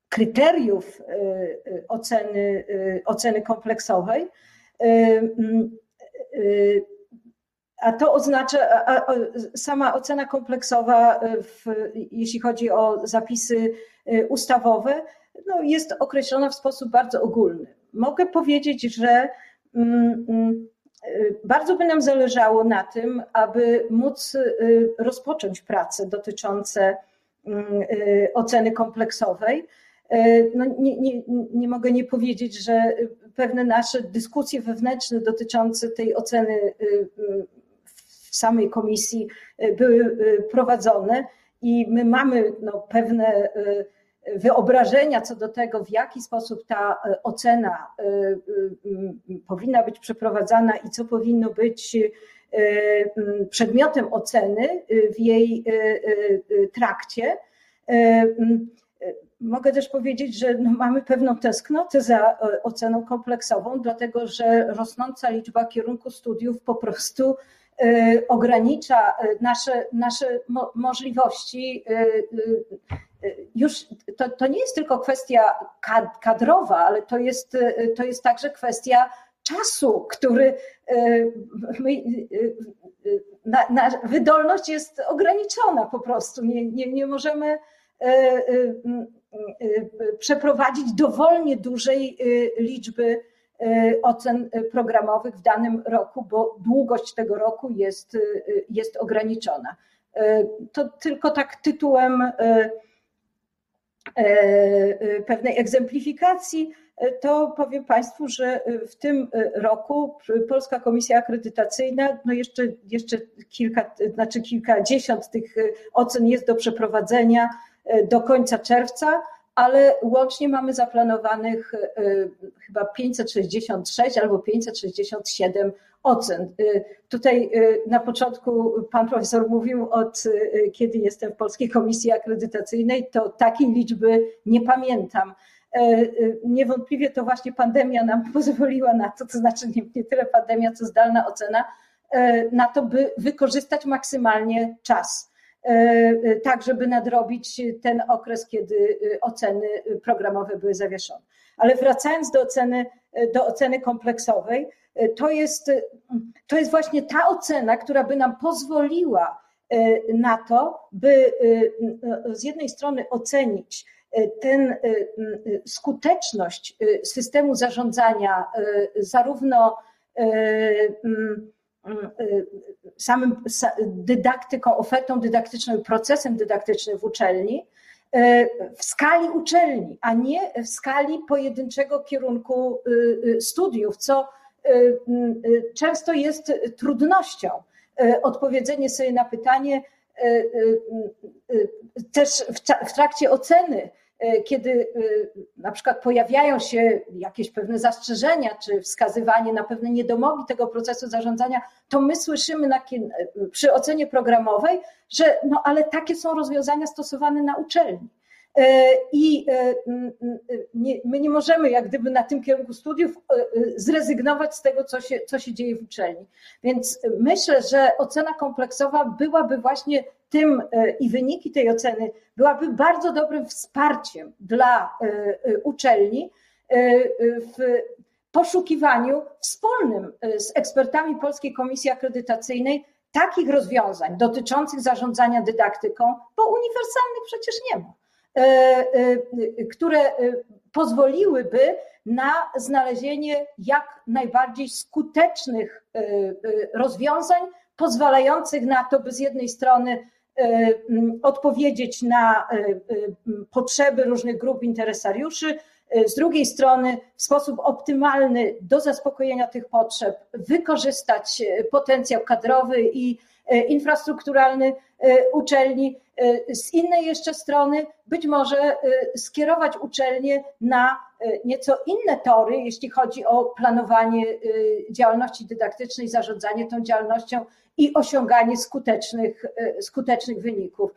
[SPEAKER 2] kryteriów oceny, oceny kompleksowej. A to oznacza, a, a sama ocena kompleksowa, w, jeśli chodzi o zapisy ustawowe, no jest określona w sposób bardzo ogólny. Mogę powiedzieć, że mm, mm, bardzo by nam zależało na tym, aby móc rozpocząć prace dotyczące mm, oceny kompleksowej. No nie, nie, nie mogę nie powiedzieć, że pewne nasze dyskusje wewnętrzne dotyczące tej oceny samej komisji były prowadzone i my mamy no, pewne wyobrażenia co do tego, w jaki sposób ta ocena powinna być przeprowadzana i co powinno być przedmiotem oceny w jej trakcie. Mogę też powiedzieć, że no mamy pewną tęsknotę za oceną kompleksową, dlatego że rosnąca liczba kierunków studiów po prostu ogranicza nasze, nasze możliwości. Już to, to nie jest tylko kwestia kadrowa, ale to jest, to jest także kwestia czasu, który my, na, na, wydolność jest ograniczona po prostu. Nie, nie, nie możemy przeprowadzić dowolnie dużej liczby ocen programowych w danym roku, bo długość tego roku jest, jest ograniczona. To tylko tak tytułem pewnej egzemplifikacji, to powiem Państwu, że w tym roku Polska Komisja Akredytacyjna, no jeszcze, jeszcze kilka, znaczy kilkadziesiąt tych ocen jest do przeprowadzenia do końca czerwca, ale łącznie mamy zaplanowanych chyba 566 albo 567 ocen. Tutaj na początku pan profesor mówił, od kiedy jestem w Polskiej Komisji Akredytacyjnej, to takiej liczby nie pamiętam. Niewątpliwie to właśnie pandemia nam pozwoliła na to, to znaczy nie, nie tyle pandemia, co zdalna ocena, na to, by wykorzystać maksymalnie czas tak, żeby nadrobić ten okres, kiedy oceny programowe były zawieszone. Ale wracając do oceny, do oceny kompleksowej, to jest, to jest właśnie ta ocena, która by nam pozwoliła na to, by z jednej strony ocenić ten skuteczność systemu zarządzania zarówno samym dydaktyką, ofertą dydaktyczną procesem dydaktycznym w uczelni, w skali uczelni, a nie w skali pojedynczego kierunku studiów, co często jest trudnością. Odpowiedzenie sobie na pytanie też w trakcie oceny kiedy e, na przykład pojawiają się jakieś pewne zastrzeżenia czy wskazywanie na pewne niedomogi tego procesu zarządzania, to my słyszymy na, przy ocenie programowej, że no ale takie są rozwiązania stosowane na uczelni. E, I nie, my nie możemy jak gdyby na tym kierunku studiów zrezygnować z tego, co się, co się dzieje w uczelni. Więc myślę, że ocena kompleksowa byłaby właśnie tym e, i wyniki tej oceny byłaby bardzo dobrym wsparciem dla e, e, uczelni w poszukiwaniu wspólnym z ekspertami Polskiej Komisji Akredytacyjnej takich rozwiązań dotyczących zarządzania dydaktyką, bo uniwersalnych przecież nie ma, które pozwoliłyby na znalezienie jak najbardziej skutecznych rozwiązań, pozwalających na to, by z jednej strony odpowiedzieć na potrzeby różnych grup interesariuszy, z drugiej strony w sposób optymalny do zaspokojenia tych potrzeb wykorzystać potencjał kadrowy i infrastrukturalny uczelni. Z innej jeszcze strony być może skierować uczelnie na nieco inne tory, jeśli chodzi o planowanie działalności dydaktycznej, zarządzanie tą działalnością i osiąganie skutecznych, skutecznych wyników.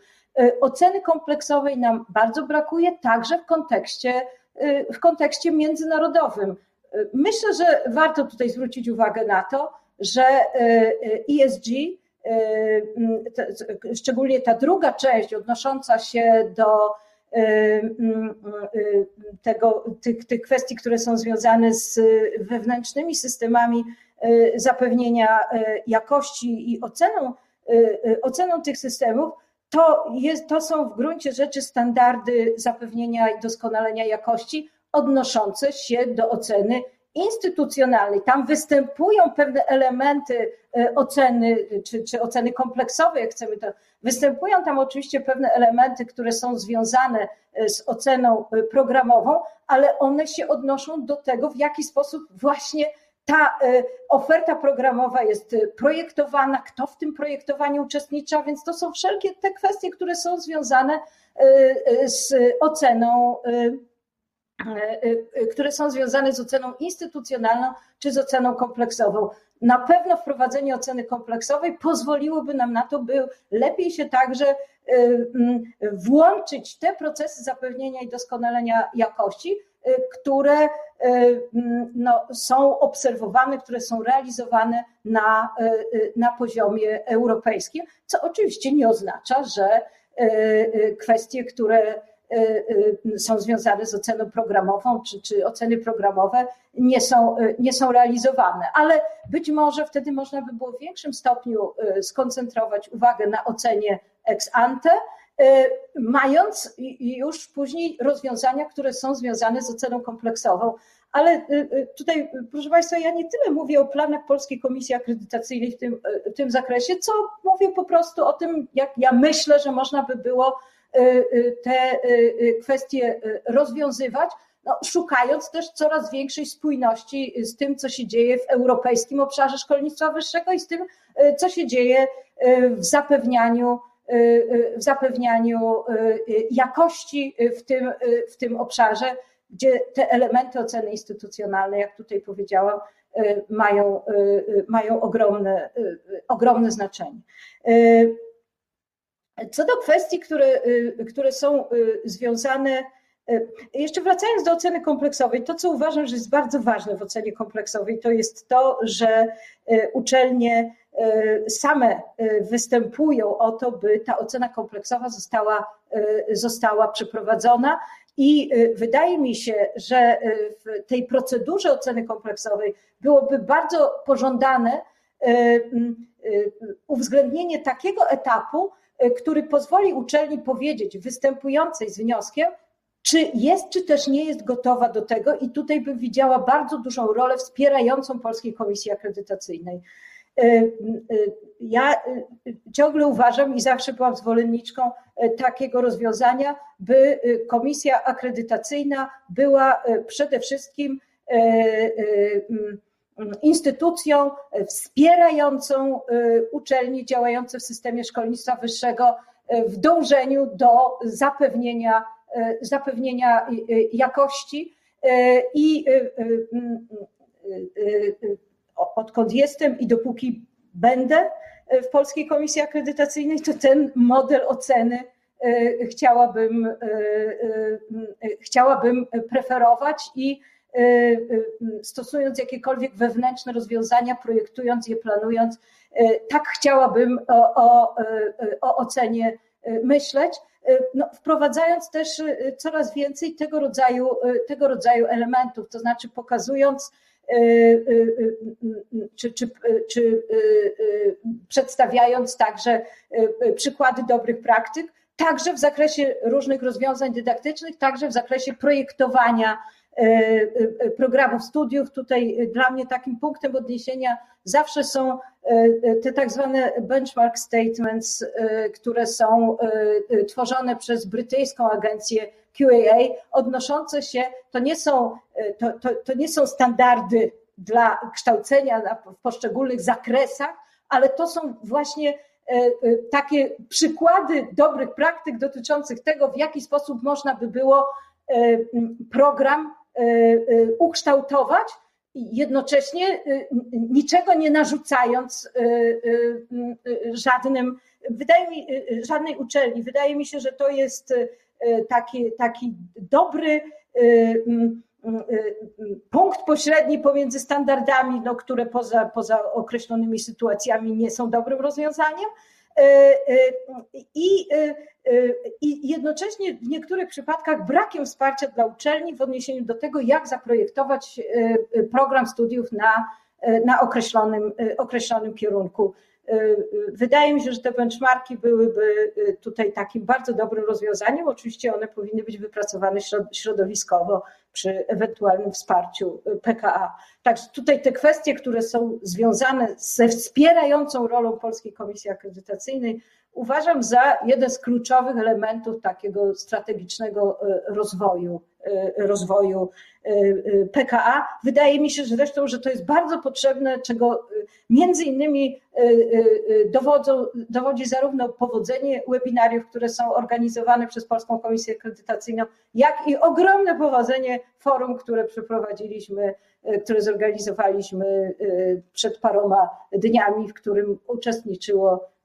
[SPEAKER 2] Oceny kompleksowej nam bardzo brakuje, także w kontekście w kontekście międzynarodowym. Myślę, że warto tutaj zwrócić uwagę na to, że ESG, szczególnie ta druga część odnosząca się do tego, tych, tych kwestii, które są związane z wewnętrznymi systemami zapewnienia jakości i oceną, oceną tych systemów, to, jest, to są w gruncie rzeczy standardy zapewnienia i doskonalenia jakości odnoszące się do oceny instytucjonalnej. Tam występują pewne elementy oceny, czy, czy oceny kompleksowej, jak chcemy to. Występują tam oczywiście pewne elementy, które są związane z oceną programową, ale one się odnoszą do tego, w jaki sposób właśnie ta y, oferta programowa jest y, projektowana, kto w tym projektowaniu uczestnicza, więc to są wszelkie te kwestie, które są związane y, z oceną, które są związane z oceną instytucjonalną czy z oceną kompleksową. Na pewno wprowadzenie oceny kompleksowej pozwoliłoby nam na to, by lepiej się także włączyć te procesy zapewnienia i doskonalenia jakości, które e, no, są obserwowane, które są realizowane na, e, na poziomie europejskim, co oczywiście nie oznacza, że kwestie, które są związane z oceną programową, czy, czy oceny programowe nie są, nie są realizowane, ale być może wtedy można by było w większym stopniu skoncentrować uwagę na ocenie ex ante, mając już później rozwiązania, które są związane z oceną kompleksową. Ale e, e, tutaj, proszę Państwa, ja nie tyle mówię o planach Polskiej Komisji Akredytacyjnej w tym, w tym zakresie, co mówię po prostu o tym, jak ja myślę, że można by było te kwestie rozwiązywać, no, szukając też coraz większej spójności z tym, co się dzieje w europejskim obszarze szkolnictwa wyższego i z tym, co się dzieje w zapewnianiu w zapewnianiu y, jakości w tym, w tym obszarze, gdzie te elementy oceny instytucjonalnej, jak tutaj powiedziałam, y, mają, y, mają ogromne, ogromne znaczenie. Co do kwestii, które, które są związane, jeszcze wracając do oceny kompleksowej, to co uważam, że jest bardzo ważne w ocenie kompleksowej, to jest to, że uczelnie E, same występują o to, by ta ocena kompleksowa została, została przeprowadzona. I wydaje mi się, że w tej procedurze oceny kompleksowej byłoby bardzo pożądane uwzględnienie takiego etapu, który pozwoli uczelni powiedzieć występującej z wnioskiem, czy jest, czy też nie jest gotowa do tego, i tutaj bym widziała bardzo dużą rolę wspierającą Polskiej Komisji Akredytacyjnej. E, e, ja e, ciągle uważam i zawsze byłam zwolenniczką takiego rozwiązania, by komisja akredytacyjna była przede wszystkim instytucją wspierającą uczelnie działające w systemie szkolnictwa wyższego w dążeniu do zapewnienia, zapewnienia jakości. I odkąd jestem i dopóki będę e, w Polskiej Komisji Akredytacyjnej, to ten model oceny e, chciałabym, e, chciałabym preferować i stosując jakiekolwiek wewnętrzne rozwiązania, projektując je, planując, tak chciałabym o, o, o ocenie myśleć. No, wprowadzając też coraz więcej tego rodzaju, tego rodzaju elementów, to znaczy pokazując, Y, y, y, czy, czy, czy przedstawiając także przykłady dobrych praktyk, także w zakresie różnych rozwiązań dydaktycznych, także w zakresie projektowania programów studiów. Tutaj dla mnie takim punktem odniesienia zawsze są te tak zwane benchmark statements, które są tworzone przez brytyjską agencję QAA, odnoszące się, to nie są, to, to, to nie są standardy dla kształcenia w poszczególnych zakresach, ale to są właśnie e, e, takie przykłady dobrych praktyk dotyczących tego, w jaki sposób można by było e, program ukształtować, jednocześnie niczego nie narzucając żadnym, wydaje mi, żadnej uczelni. Wydaje mi się, że to jest taki, taki dobry punkt pośredni pomiędzy standardami, no, które poza, poza określonymi sytuacjami nie są dobrym rozwiązaniem. E, e, I, e, I jednocześnie w niektórych przypadkach brakiem wsparcia dla uczelni w odniesieniu do tego, jak zaprojektować program studiów na, na określonym, określonym kierunku. Wydaje mi się, że te benchmarki byłyby tutaj takim bardzo dobrym rozwiązaniem. Oczywiście one powinny być wypracowane środowiskowo przy ewentualnym wsparciu PKA. Także tutaj te kwestie, które są związane ze wspierającą rolą Polskiej Komisji Akredytacyjnej, uważam za jeden z kluczowych elementów takiego strategicznego e, rozwoju, e, rozwoju e, PKA. Wydaje mi się zresztą, że to jest bardzo potrzebne, czego między innymi dowodzą, dowodzi zarówno powodzenie webinariów, które są organizowane przez Polską Komisję Akredytacyjną, jak i ogromne powodzenie forum, które przeprowadziliśmy, które zorganizowaliśmy przed paroma dniami, w którym uczestniczyło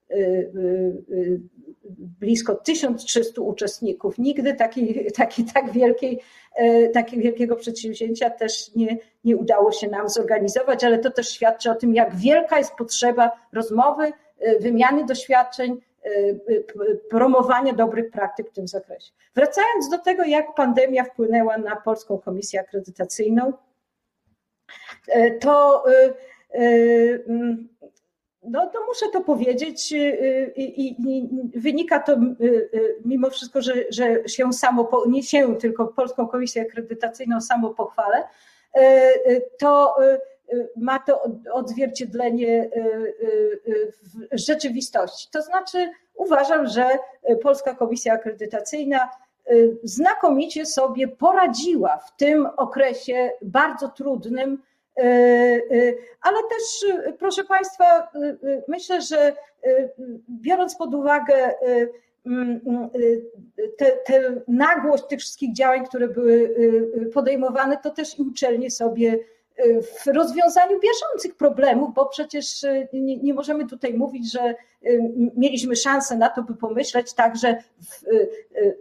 [SPEAKER 2] blisko 1300 uczestników. Nigdy takiej, takiej, tak wielkiej, takiego wielkiego przedsięwzięcia też nie, nie udało się nam zorganizować, ale to też świadczy o tym, jak wielka jest potrzeba rozmowy, wymiany doświadczeń, promowania dobrych praktyk w tym zakresie. Wracając do tego, jak pandemia wpłynęła na Polską Komisję Akredytacyjną, to no to muszę to powiedzieć y, y, i, i, i wynika to y, mimo wszystko, że, że się samo, nie się, tylko Polską Komisję Akredytacyjną samo pochwalę, to ma to odzwierciedlenie w rzeczywistości. To znaczy uważam, że Polska Komisja Akredytacyjna znakomicie sobie poradziła w tym okresie bardzo trudnym, ale też, e, proszę Państwa, myślę, że biorąc pod uwagę tę nagłość tych wszystkich działań, które były podejmowane, to też i uczelnie sobie w rozwiązaniu bieżących problemów, bo przecież nie, nie, możemy tutaj mówić, że mieliśmy szansę na to, by pomyśleć tak, że w,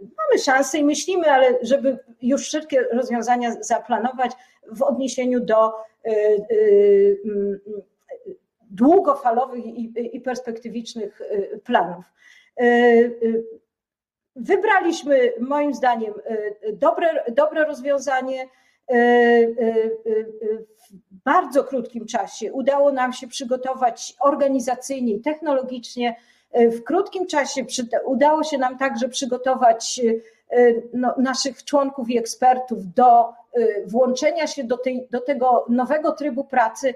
[SPEAKER 2] mamy szansę i myślimy, ale żeby już wszystkie rozwiązania zaplanować w odniesieniu do Y, y, długofalowych i perspektywicznych y, planów. Wybraliśmy moim zdaniem dobre, dobre rozwiązanie. W bardzo krótkim czasie udało nam się przygotować organizacyjnie i technologicznie. W krótkim czasie udało się nam także przygotować no, naszych członków i ekspertów do włączenia się do, tej, do tego nowego trybu pracy.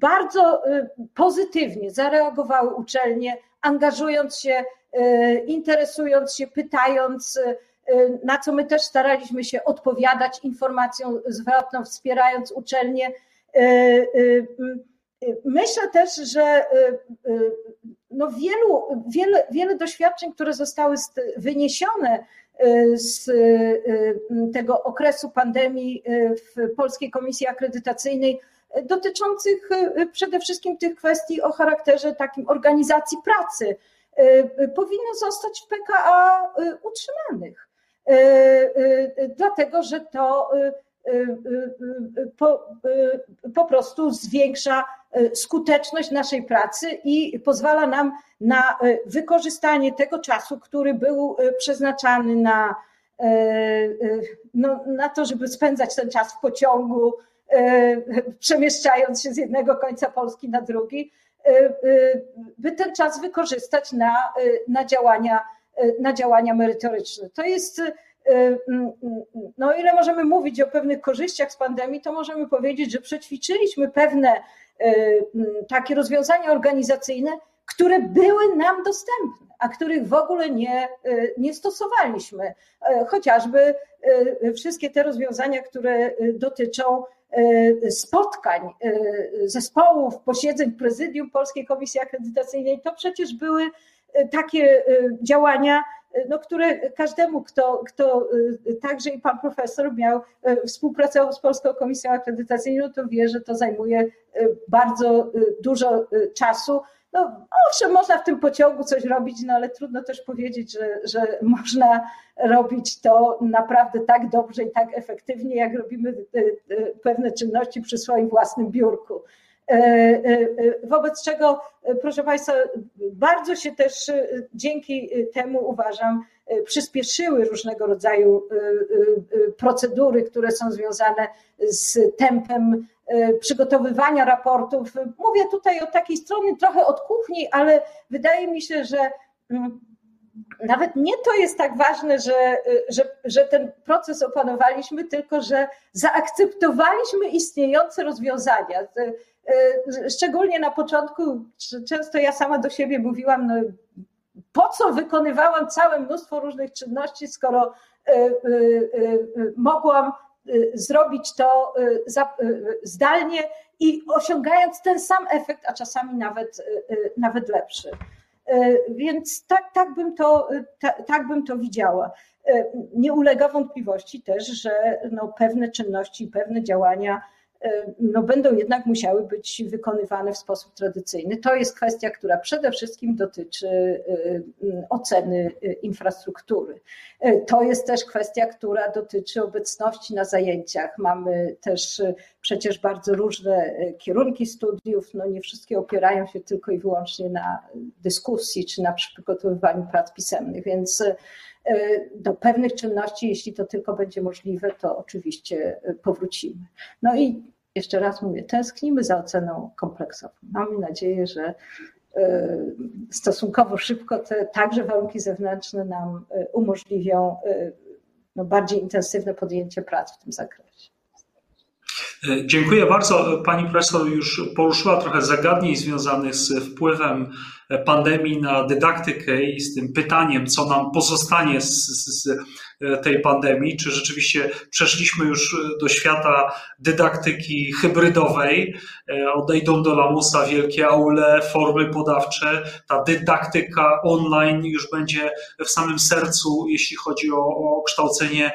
[SPEAKER 2] Bardzo pozytywnie zareagowały uczelnie, angażując się, interesując się, pytając, na co my też staraliśmy się odpowiadać informacją zwrotną, wspierając uczelnie. Myślę też, że no wielu, wiele, wiele doświadczeń, które zostały wyniesione y, z y, tego okresu pandemii y, w Polskiej Komisji Akredytacyjnej, dotyczących przede wszystkim tych kwestii o charakterze takim organizacji pracy, powinno zostać w PKA utrzymanych. Dlatego, że to po, po prostu zwiększa E, skuteczność naszej pracy i pozwala nam na e, wykorzystanie tego czasu, który był e, przeznaczany na, no, na to, żeby spędzać ten czas w pociągu, przemieszczając się z jednego końca Polski na drugi, by ten czas wykorzystać na, na, działania, na działania merytoryczne. To jest no ile możemy mówić o pewnych korzyściach z pandemii, to możemy powiedzieć, że przećwiczyliśmy pewne takie rozwiązania organizacyjne, które były nam dostępne, a których w ogóle nie, nie stosowaliśmy. Chociażby wszystkie te rozwiązania, które dotyczą spotkań, zespołów, posiedzeń prezydium Polskiej Komisji Akredytacyjnej, to przecież były takie działania, no, które każdemu, kto, kto także i pan profesor miał, współpracował z Polską Komisją Akredytacyjną, to wie, że to zajmuje bardzo dużo czasu. No, owszem, można w tym pociągu coś robić, no ale trudno też powiedzieć, że, że można robić to naprawdę tak dobrze i tak efektywnie, jak robimy pewne czynności przy swoim własnym biurku. Wobec czego, proszę Państwa, bardzo się też dzięki temu uważam, przyspieszyły różnego rodzaju procedury, które są związane z tempem przygotowywania raportów. Mówię tutaj o takiej stronie trochę od kuchni, ale wydaje mi się, że nawet nie to jest tak ważne, że, że, że ten proces opanowaliśmy, tylko że zaakceptowaliśmy istniejące rozwiązania. Szczególnie na początku, często ja sama do siebie mówiłam, no, po co wykonywałam całe mnóstwo różnych czynności, skoro mogłam zrobić to zdalnie i osiągając ten sam efekt, a czasami nawet, nawet lepszy. Więc tak, tak, bym to, tak, tak bym to widziała. Nie ulega wątpliwości też, że no pewne czynności, pewne działania no będą jednak musiały być wykonywane w sposób tradycyjny. To jest kwestia, która przede wszystkim dotyczy y, y, oceny y, infrastruktury. To jest też kwestia, która dotyczy obecności na zajęciach. Mamy też przecież bardzo różne kierunki studiów, no nie wszystkie opierają się tylko i wyłącznie na dyskusji czy na przygotowywaniu prac pisemnych, więc do pewnych czynności, jeśli to tylko będzie możliwe, to oczywiście powrócimy. No i jeszcze raz mówię, tęsknimy za oceną kompleksową. Mamy nadzieję, że stosunkowo szybko te także warunki zewnętrzne nam umożliwią no, bardziej intensywne podjęcie prac w tym zakresie.
[SPEAKER 1] Dziękuję bardzo. Pani profesor już poruszyła trochę zagadnień związanych z wpływem pandemii na dydaktykę i z tym pytaniem, co nam pozostanie z, z, tej pandemii, czy rzeczywiście przeszliśmy już do świata dydaktyki hybrydowej, odejdą do lamusa wielkie aule, formy podawcze, ta dydaktyka online już będzie w samym sercu, jeśli chodzi o, o kształcenie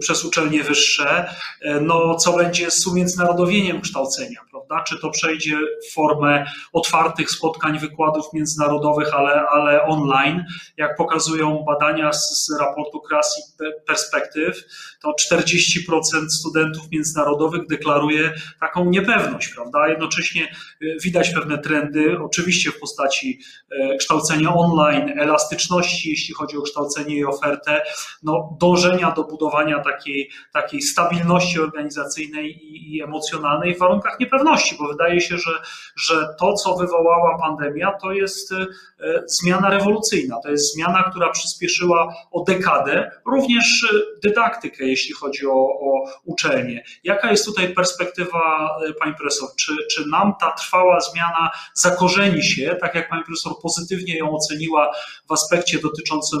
[SPEAKER 1] przez uczelnie wyższe, no co będzie z umiędzynarodowieniem kształcenia, prawda? Czy to przejdzie w formę otwartych spotkań, wykładów międzynarodowych, ale, ale online, jak pokazują badania z, z raportu Kreacji Perspektyw, to 40% studentów międzynarodowych deklaruje taką niepewność, prawda? Jednocześnie e, widać pewne trendy, oczywiście w postaci e, kształcenia online, elastyczności, jeśli chodzi o kształcenie i ofertę, no do budowania takiej, takiej stabilności organizacyjnej i, i emocjonalnej w warunkach niepewności, bo wydaje się, że, że to, co wywołała pandemia, to jest e, zmiana rewolucyjna, to jest zmiana, która przyspieszyła o dekadę również dydaktykę, jeśli chodzi o, o uczelnię. Jaka jest tutaj perspektywa pani profesor? Czy, czy nam ta trwała zmiana zakorzeni się, tak jak pani profesor pozytywnie ją oceniła w aspekcie dotyczącym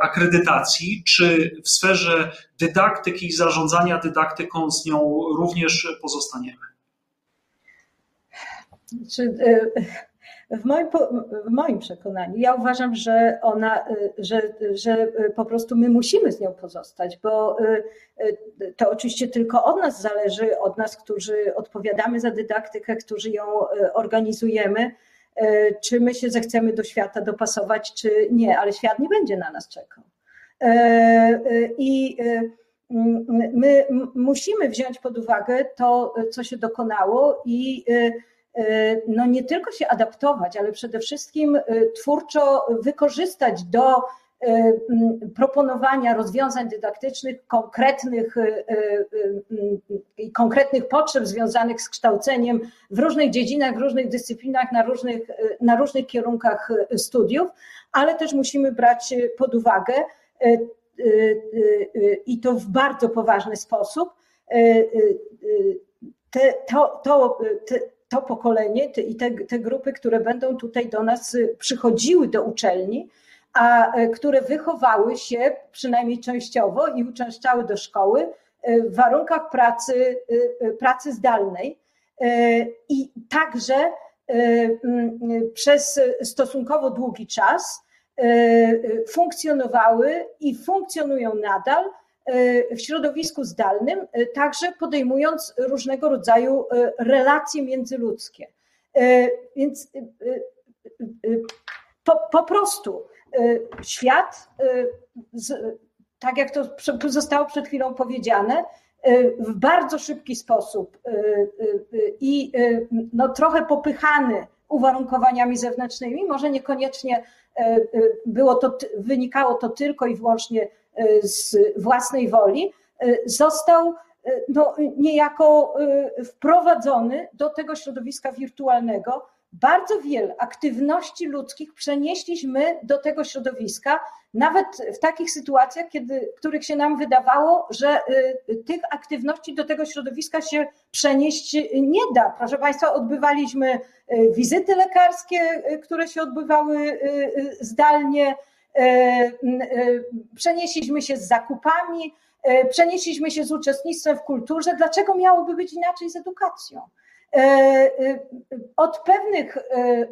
[SPEAKER 1] akredytacji, czy w sferze dydaktyki i zarządzania dydaktyką z nią również pozostaniemy?
[SPEAKER 2] Czy, w moim, w moim przekonaniu, ja uważam, że ona, że, że po prostu my musimy z nią pozostać, bo to oczywiście tylko od nas zależy, od nas, którzy odpowiadamy za dydaktykę, którzy ją organizujemy, czy my się zechcemy do świata dopasować, czy nie, ale świat nie będzie na nas czekał. I my musimy wziąć pod uwagę to, co się dokonało i no nie tylko się adaptować, ale przede wszystkim twórczo wykorzystać do proponowania rozwiązań dydaktycznych konkretnych konkretnych potrzeb związanych z kształceniem w różnych dziedzinach, w różnych dyscyplinach, na różnych, na różnych kierunkach studiów, ale też musimy brać pod uwagę i to w bardzo poważny sposób, te, to, to, te, to pokolenie i te, te grupy, które będą tutaj do nas przychodziły do uczelni, a które wychowały się przynajmniej częściowo i uczęszczały do szkoły w warunkach pracy, pracy zdalnej. I także przez stosunkowo długi czas funkcjonowały i funkcjonują nadal w środowisku zdalnym, także podejmując różnego rodzaju relacje międzyludzkie. Więc po, po prostu świat, tak jak to zostało przed chwilą powiedziane, w bardzo szybki sposób i no, trochę popychany uwarunkowaniami zewnętrznymi, może niekoniecznie było to, wynikało to tylko i wyłącznie z własnej woli, został no, niejako wprowadzony do tego środowiska wirtualnego. Bardzo wiele aktywności ludzkich przenieśliśmy do tego środowiska, nawet w takich sytuacjach, kiedy, których się nam wydawało, że tych aktywności do tego środowiska się przenieść nie da. Proszę Państwa, odbywaliśmy wizyty lekarskie, które się odbywały zdalnie, przenieśliśmy się z zakupami, przenieśliśmy się z uczestnictwem w kulturze. Dlaczego miałoby być inaczej z edukacją? Od pewnych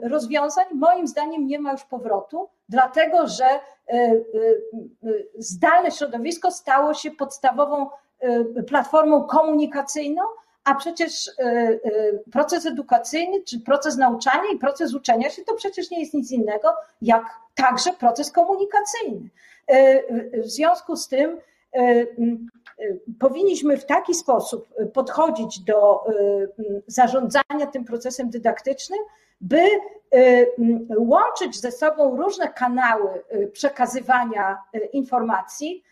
[SPEAKER 2] rozwiązań, moim zdaniem, nie ma już powrotu, dlatego że zdalne środowisko stało się podstawową platformą komunikacyjną, a przecież proces edukacyjny, czy proces nauczania i proces uczenia się to przecież nie jest nic innego, jak także proces komunikacyjny. W związku z tym powinniśmy w taki sposób podchodzić do zarządzania tym procesem dydaktycznym, by łączyć ze sobą różne kanały przekazywania informacji,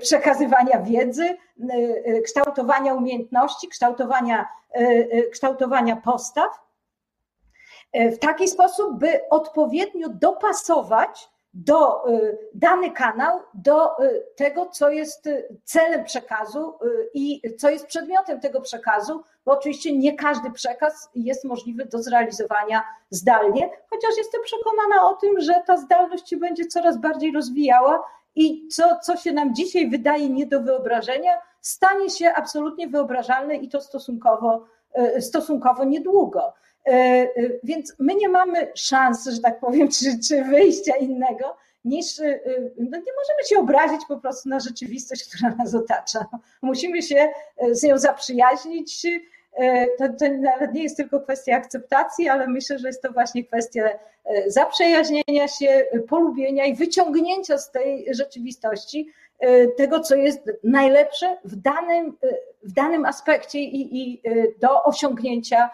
[SPEAKER 2] przekazywania wiedzy, kształtowania umiejętności, kształtowania, kształtowania postaw, w taki sposób, by odpowiednio dopasować do dany kanał do tego, co jest celem przekazu i co jest przedmiotem tego przekazu, bo oczywiście nie każdy przekaz jest możliwy do zrealizowania zdalnie, chociaż jestem przekonana o tym, że ta zdalność się będzie coraz bardziej rozwijała i co, co się nam dzisiaj wydaje nie do wyobrażenia, stanie się absolutnie wyobrażalne i to stosunkowo, stosunkowo niedługo. Więc my nie mamy szans, że tak powiem, czy, czy wyjścia innego, niż no nie możemy się obrazić po prostu na rzeczywistość, która nas otacza. Musimy się z nią zaprzyjaźnić. To, to nawet nie jest tylko kwestia akceptacji, ale myślę, że jest to właśnie kwestia zaprzyjaźnienia się, polubienia i wyciągnięcia z tej rzeczywistości tego, co jest najlepsze w danym, w danym aspekcie i, i do osiągnięcia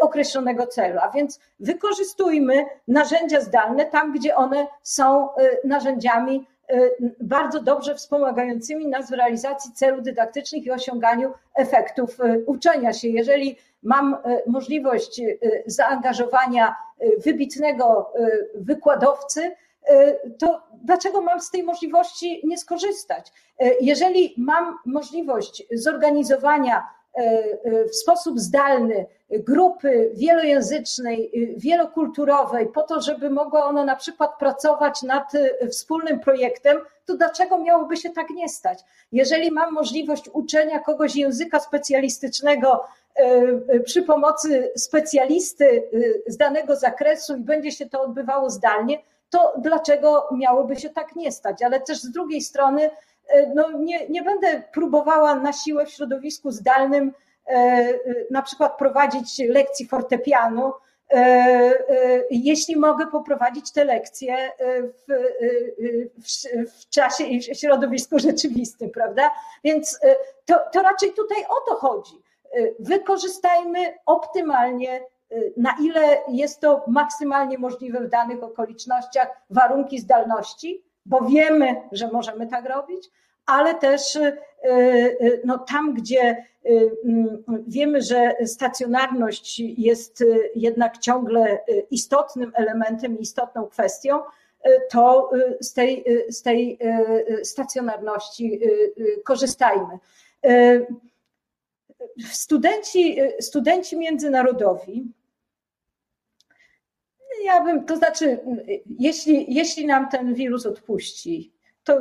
[SPEAKER 2] określonego celu. A więc wykorzystujmy narzędzia zdalne tam, gdzie one są narzędziami bardzo dobrze wspomagającymi nas w realizacji celów dydaktycznych i osiąganiu efektów uczenia się. Jeżeli mam możliwość zaangażowania wybitnego wykładowcy, to dlaczego mam z tej możliwości nie skorzystać? Jeżeli mam możliwość zorganizowania w sposób zdalny grupy wielojęzycznej, wielokulturowej, po to, żeby mogła ona na przykład pracować nad wspólnym projektem, to dlaczego miałoby się tak nie stać? Jeżeli mam możliwość uczenia kogoś języka specjalistycznego przy pomocy specjalisty z danego zakresu i będzie się to odbywało zdalnie, to dlaczego miałoby się tak nie stać? Ale też z drugiej strony, no nie, nie będę próbowała na siłę w środowisku zdalnym na przykład prowadzić lekcji fortepianu, jeśli mogę poprowadzić te lekcje w, w, w czasie i w środowisku rzeczywistym, prawda? Więc to, to raczej tutaj o to chodzi. Wykorzystajmy optymalnie na ile jest to maksymalnie możliwe w danych okolicznościach, warunki zdalności, bo wiemy, że możemy tak robić, ale też no, tam, gdzie wiemy, że stacjonarność jest jednak ciągle istotnym elementem, istotną kwestią, to z tej, z tej stacjonarności korzystajmy. Studenci, studenci międzynarodowi, ja bym, to znaczy, jeśli, jeśli nam ten wirus odpuści, to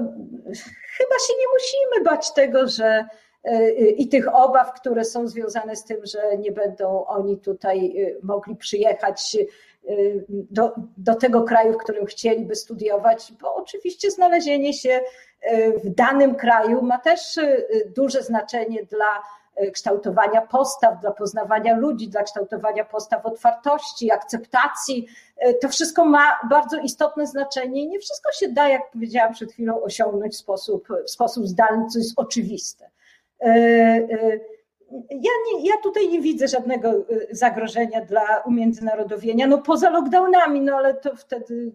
[SPEAKER 2] chyba się nie musimy bać tego, że i tych obaw, które są związane z tym, że nie będą oni tutaj mogli przyjechać do, do tego kraju, w którym chcieliby studiować, bo oczywiście znalezienie się w danym kraju ma też duże znaczenie dla kształtowania postaw, dla poznawania ludzi, dla kształtowania postaw otwartości, akceptacji. To wszystko ma bardzo istotne znaczenie i nie wszystko się da, jak powiedziałam przed chwilą, osiągnąć w sposób, w sposób zdalny, co jest oczywiste. Ja, nie, ja tutaj nie widzę żadnego zagrożenia dla umiędzynarodowienia, no poza lockdownami, no ale to wtedy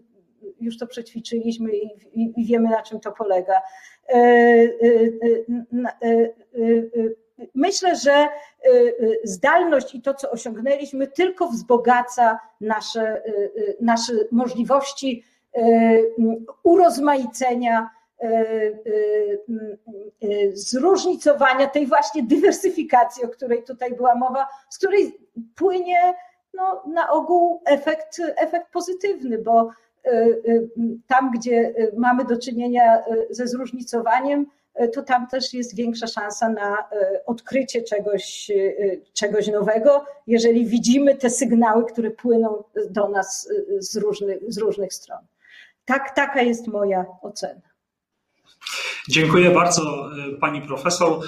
[SPEAKER 2] już to przećwiczyliśmy i, i, i wiemy, na czym to polega. Myślę, że zdalność i to, co osiągnęliśmy, tylko wzbogaca nasze, nasze możliwości urozmaicenia, zróżnicowania tej właśnie dywersyfikacji, o której tutaj była mowa, z której płynie no, na ogół efekt, efekt pozytywny, bo tam, gdzie mamy do czynienia ze zróżnicowaniem, to tam też jest większa szansa na odkrycie czegoś, czegoś nowego, jeżeli widzimy te sygnały, które płyną do nas z różnych, z różnych stron. Tak, taka jest moja ocena.
[SPEAKER 1] Dziękuję bardzo pani profesor.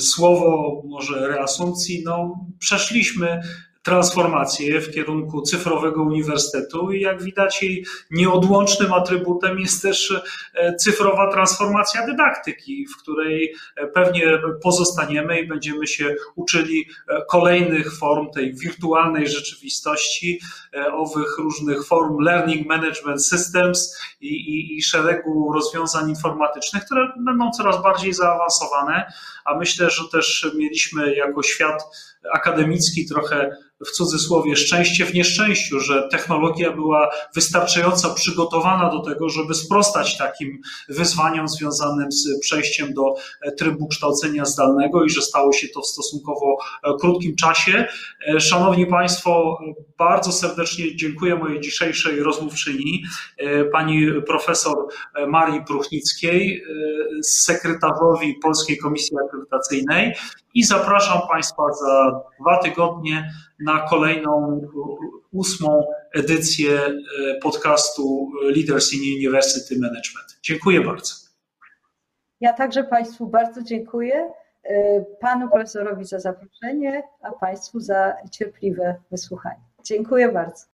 [SPEAKER 1] Słowo może reasumpcji. No, przeszliśmy transformację w kierunku cyfrowego uniwersytetu i jak widać jej nieodłącznym atrybutem jest też cyfrowa transformacja dydaktyki, w której pewnie pozostaniemy i będziemy się uczyli kolejnych form tej wirtualnej rzeczywistości, owych różnych form learning management systems i, i, i szeregu rozwiązań informatycznych, które będą coraz bardziej zaawansowane, a myślę, że też mieliśmy jako świat akademicki trochę w cudzysłowie szczęście w nieszczęściu, że technologia była wystarczająco przygotowana do tego, żeby sprostać takim wyzwaniom związanym z przejściem do trybu kształcenia zdalnego i że stało się to w stosunkowo krótkim czasie. Szanowni Państwo, bardzo serdecznie dziękuję mojej dzisiejszej rozmówczyni, pani profesor Marii Pruchnickiej, sekretarzowi Polskiej Komisji Akredytacyjnej i zapraszam Państwa za dwa tygodnie na kolejną ósmą edycję podcastu Leaders in University Management. Dziękuję bardzo.
[SPEAKER 2] Ja także Państwu bardzo dziękuję. Panu profesorowi za zaproszenie, a Państwu za cierpliwe wysłuchanie. Dziękuję bardzo.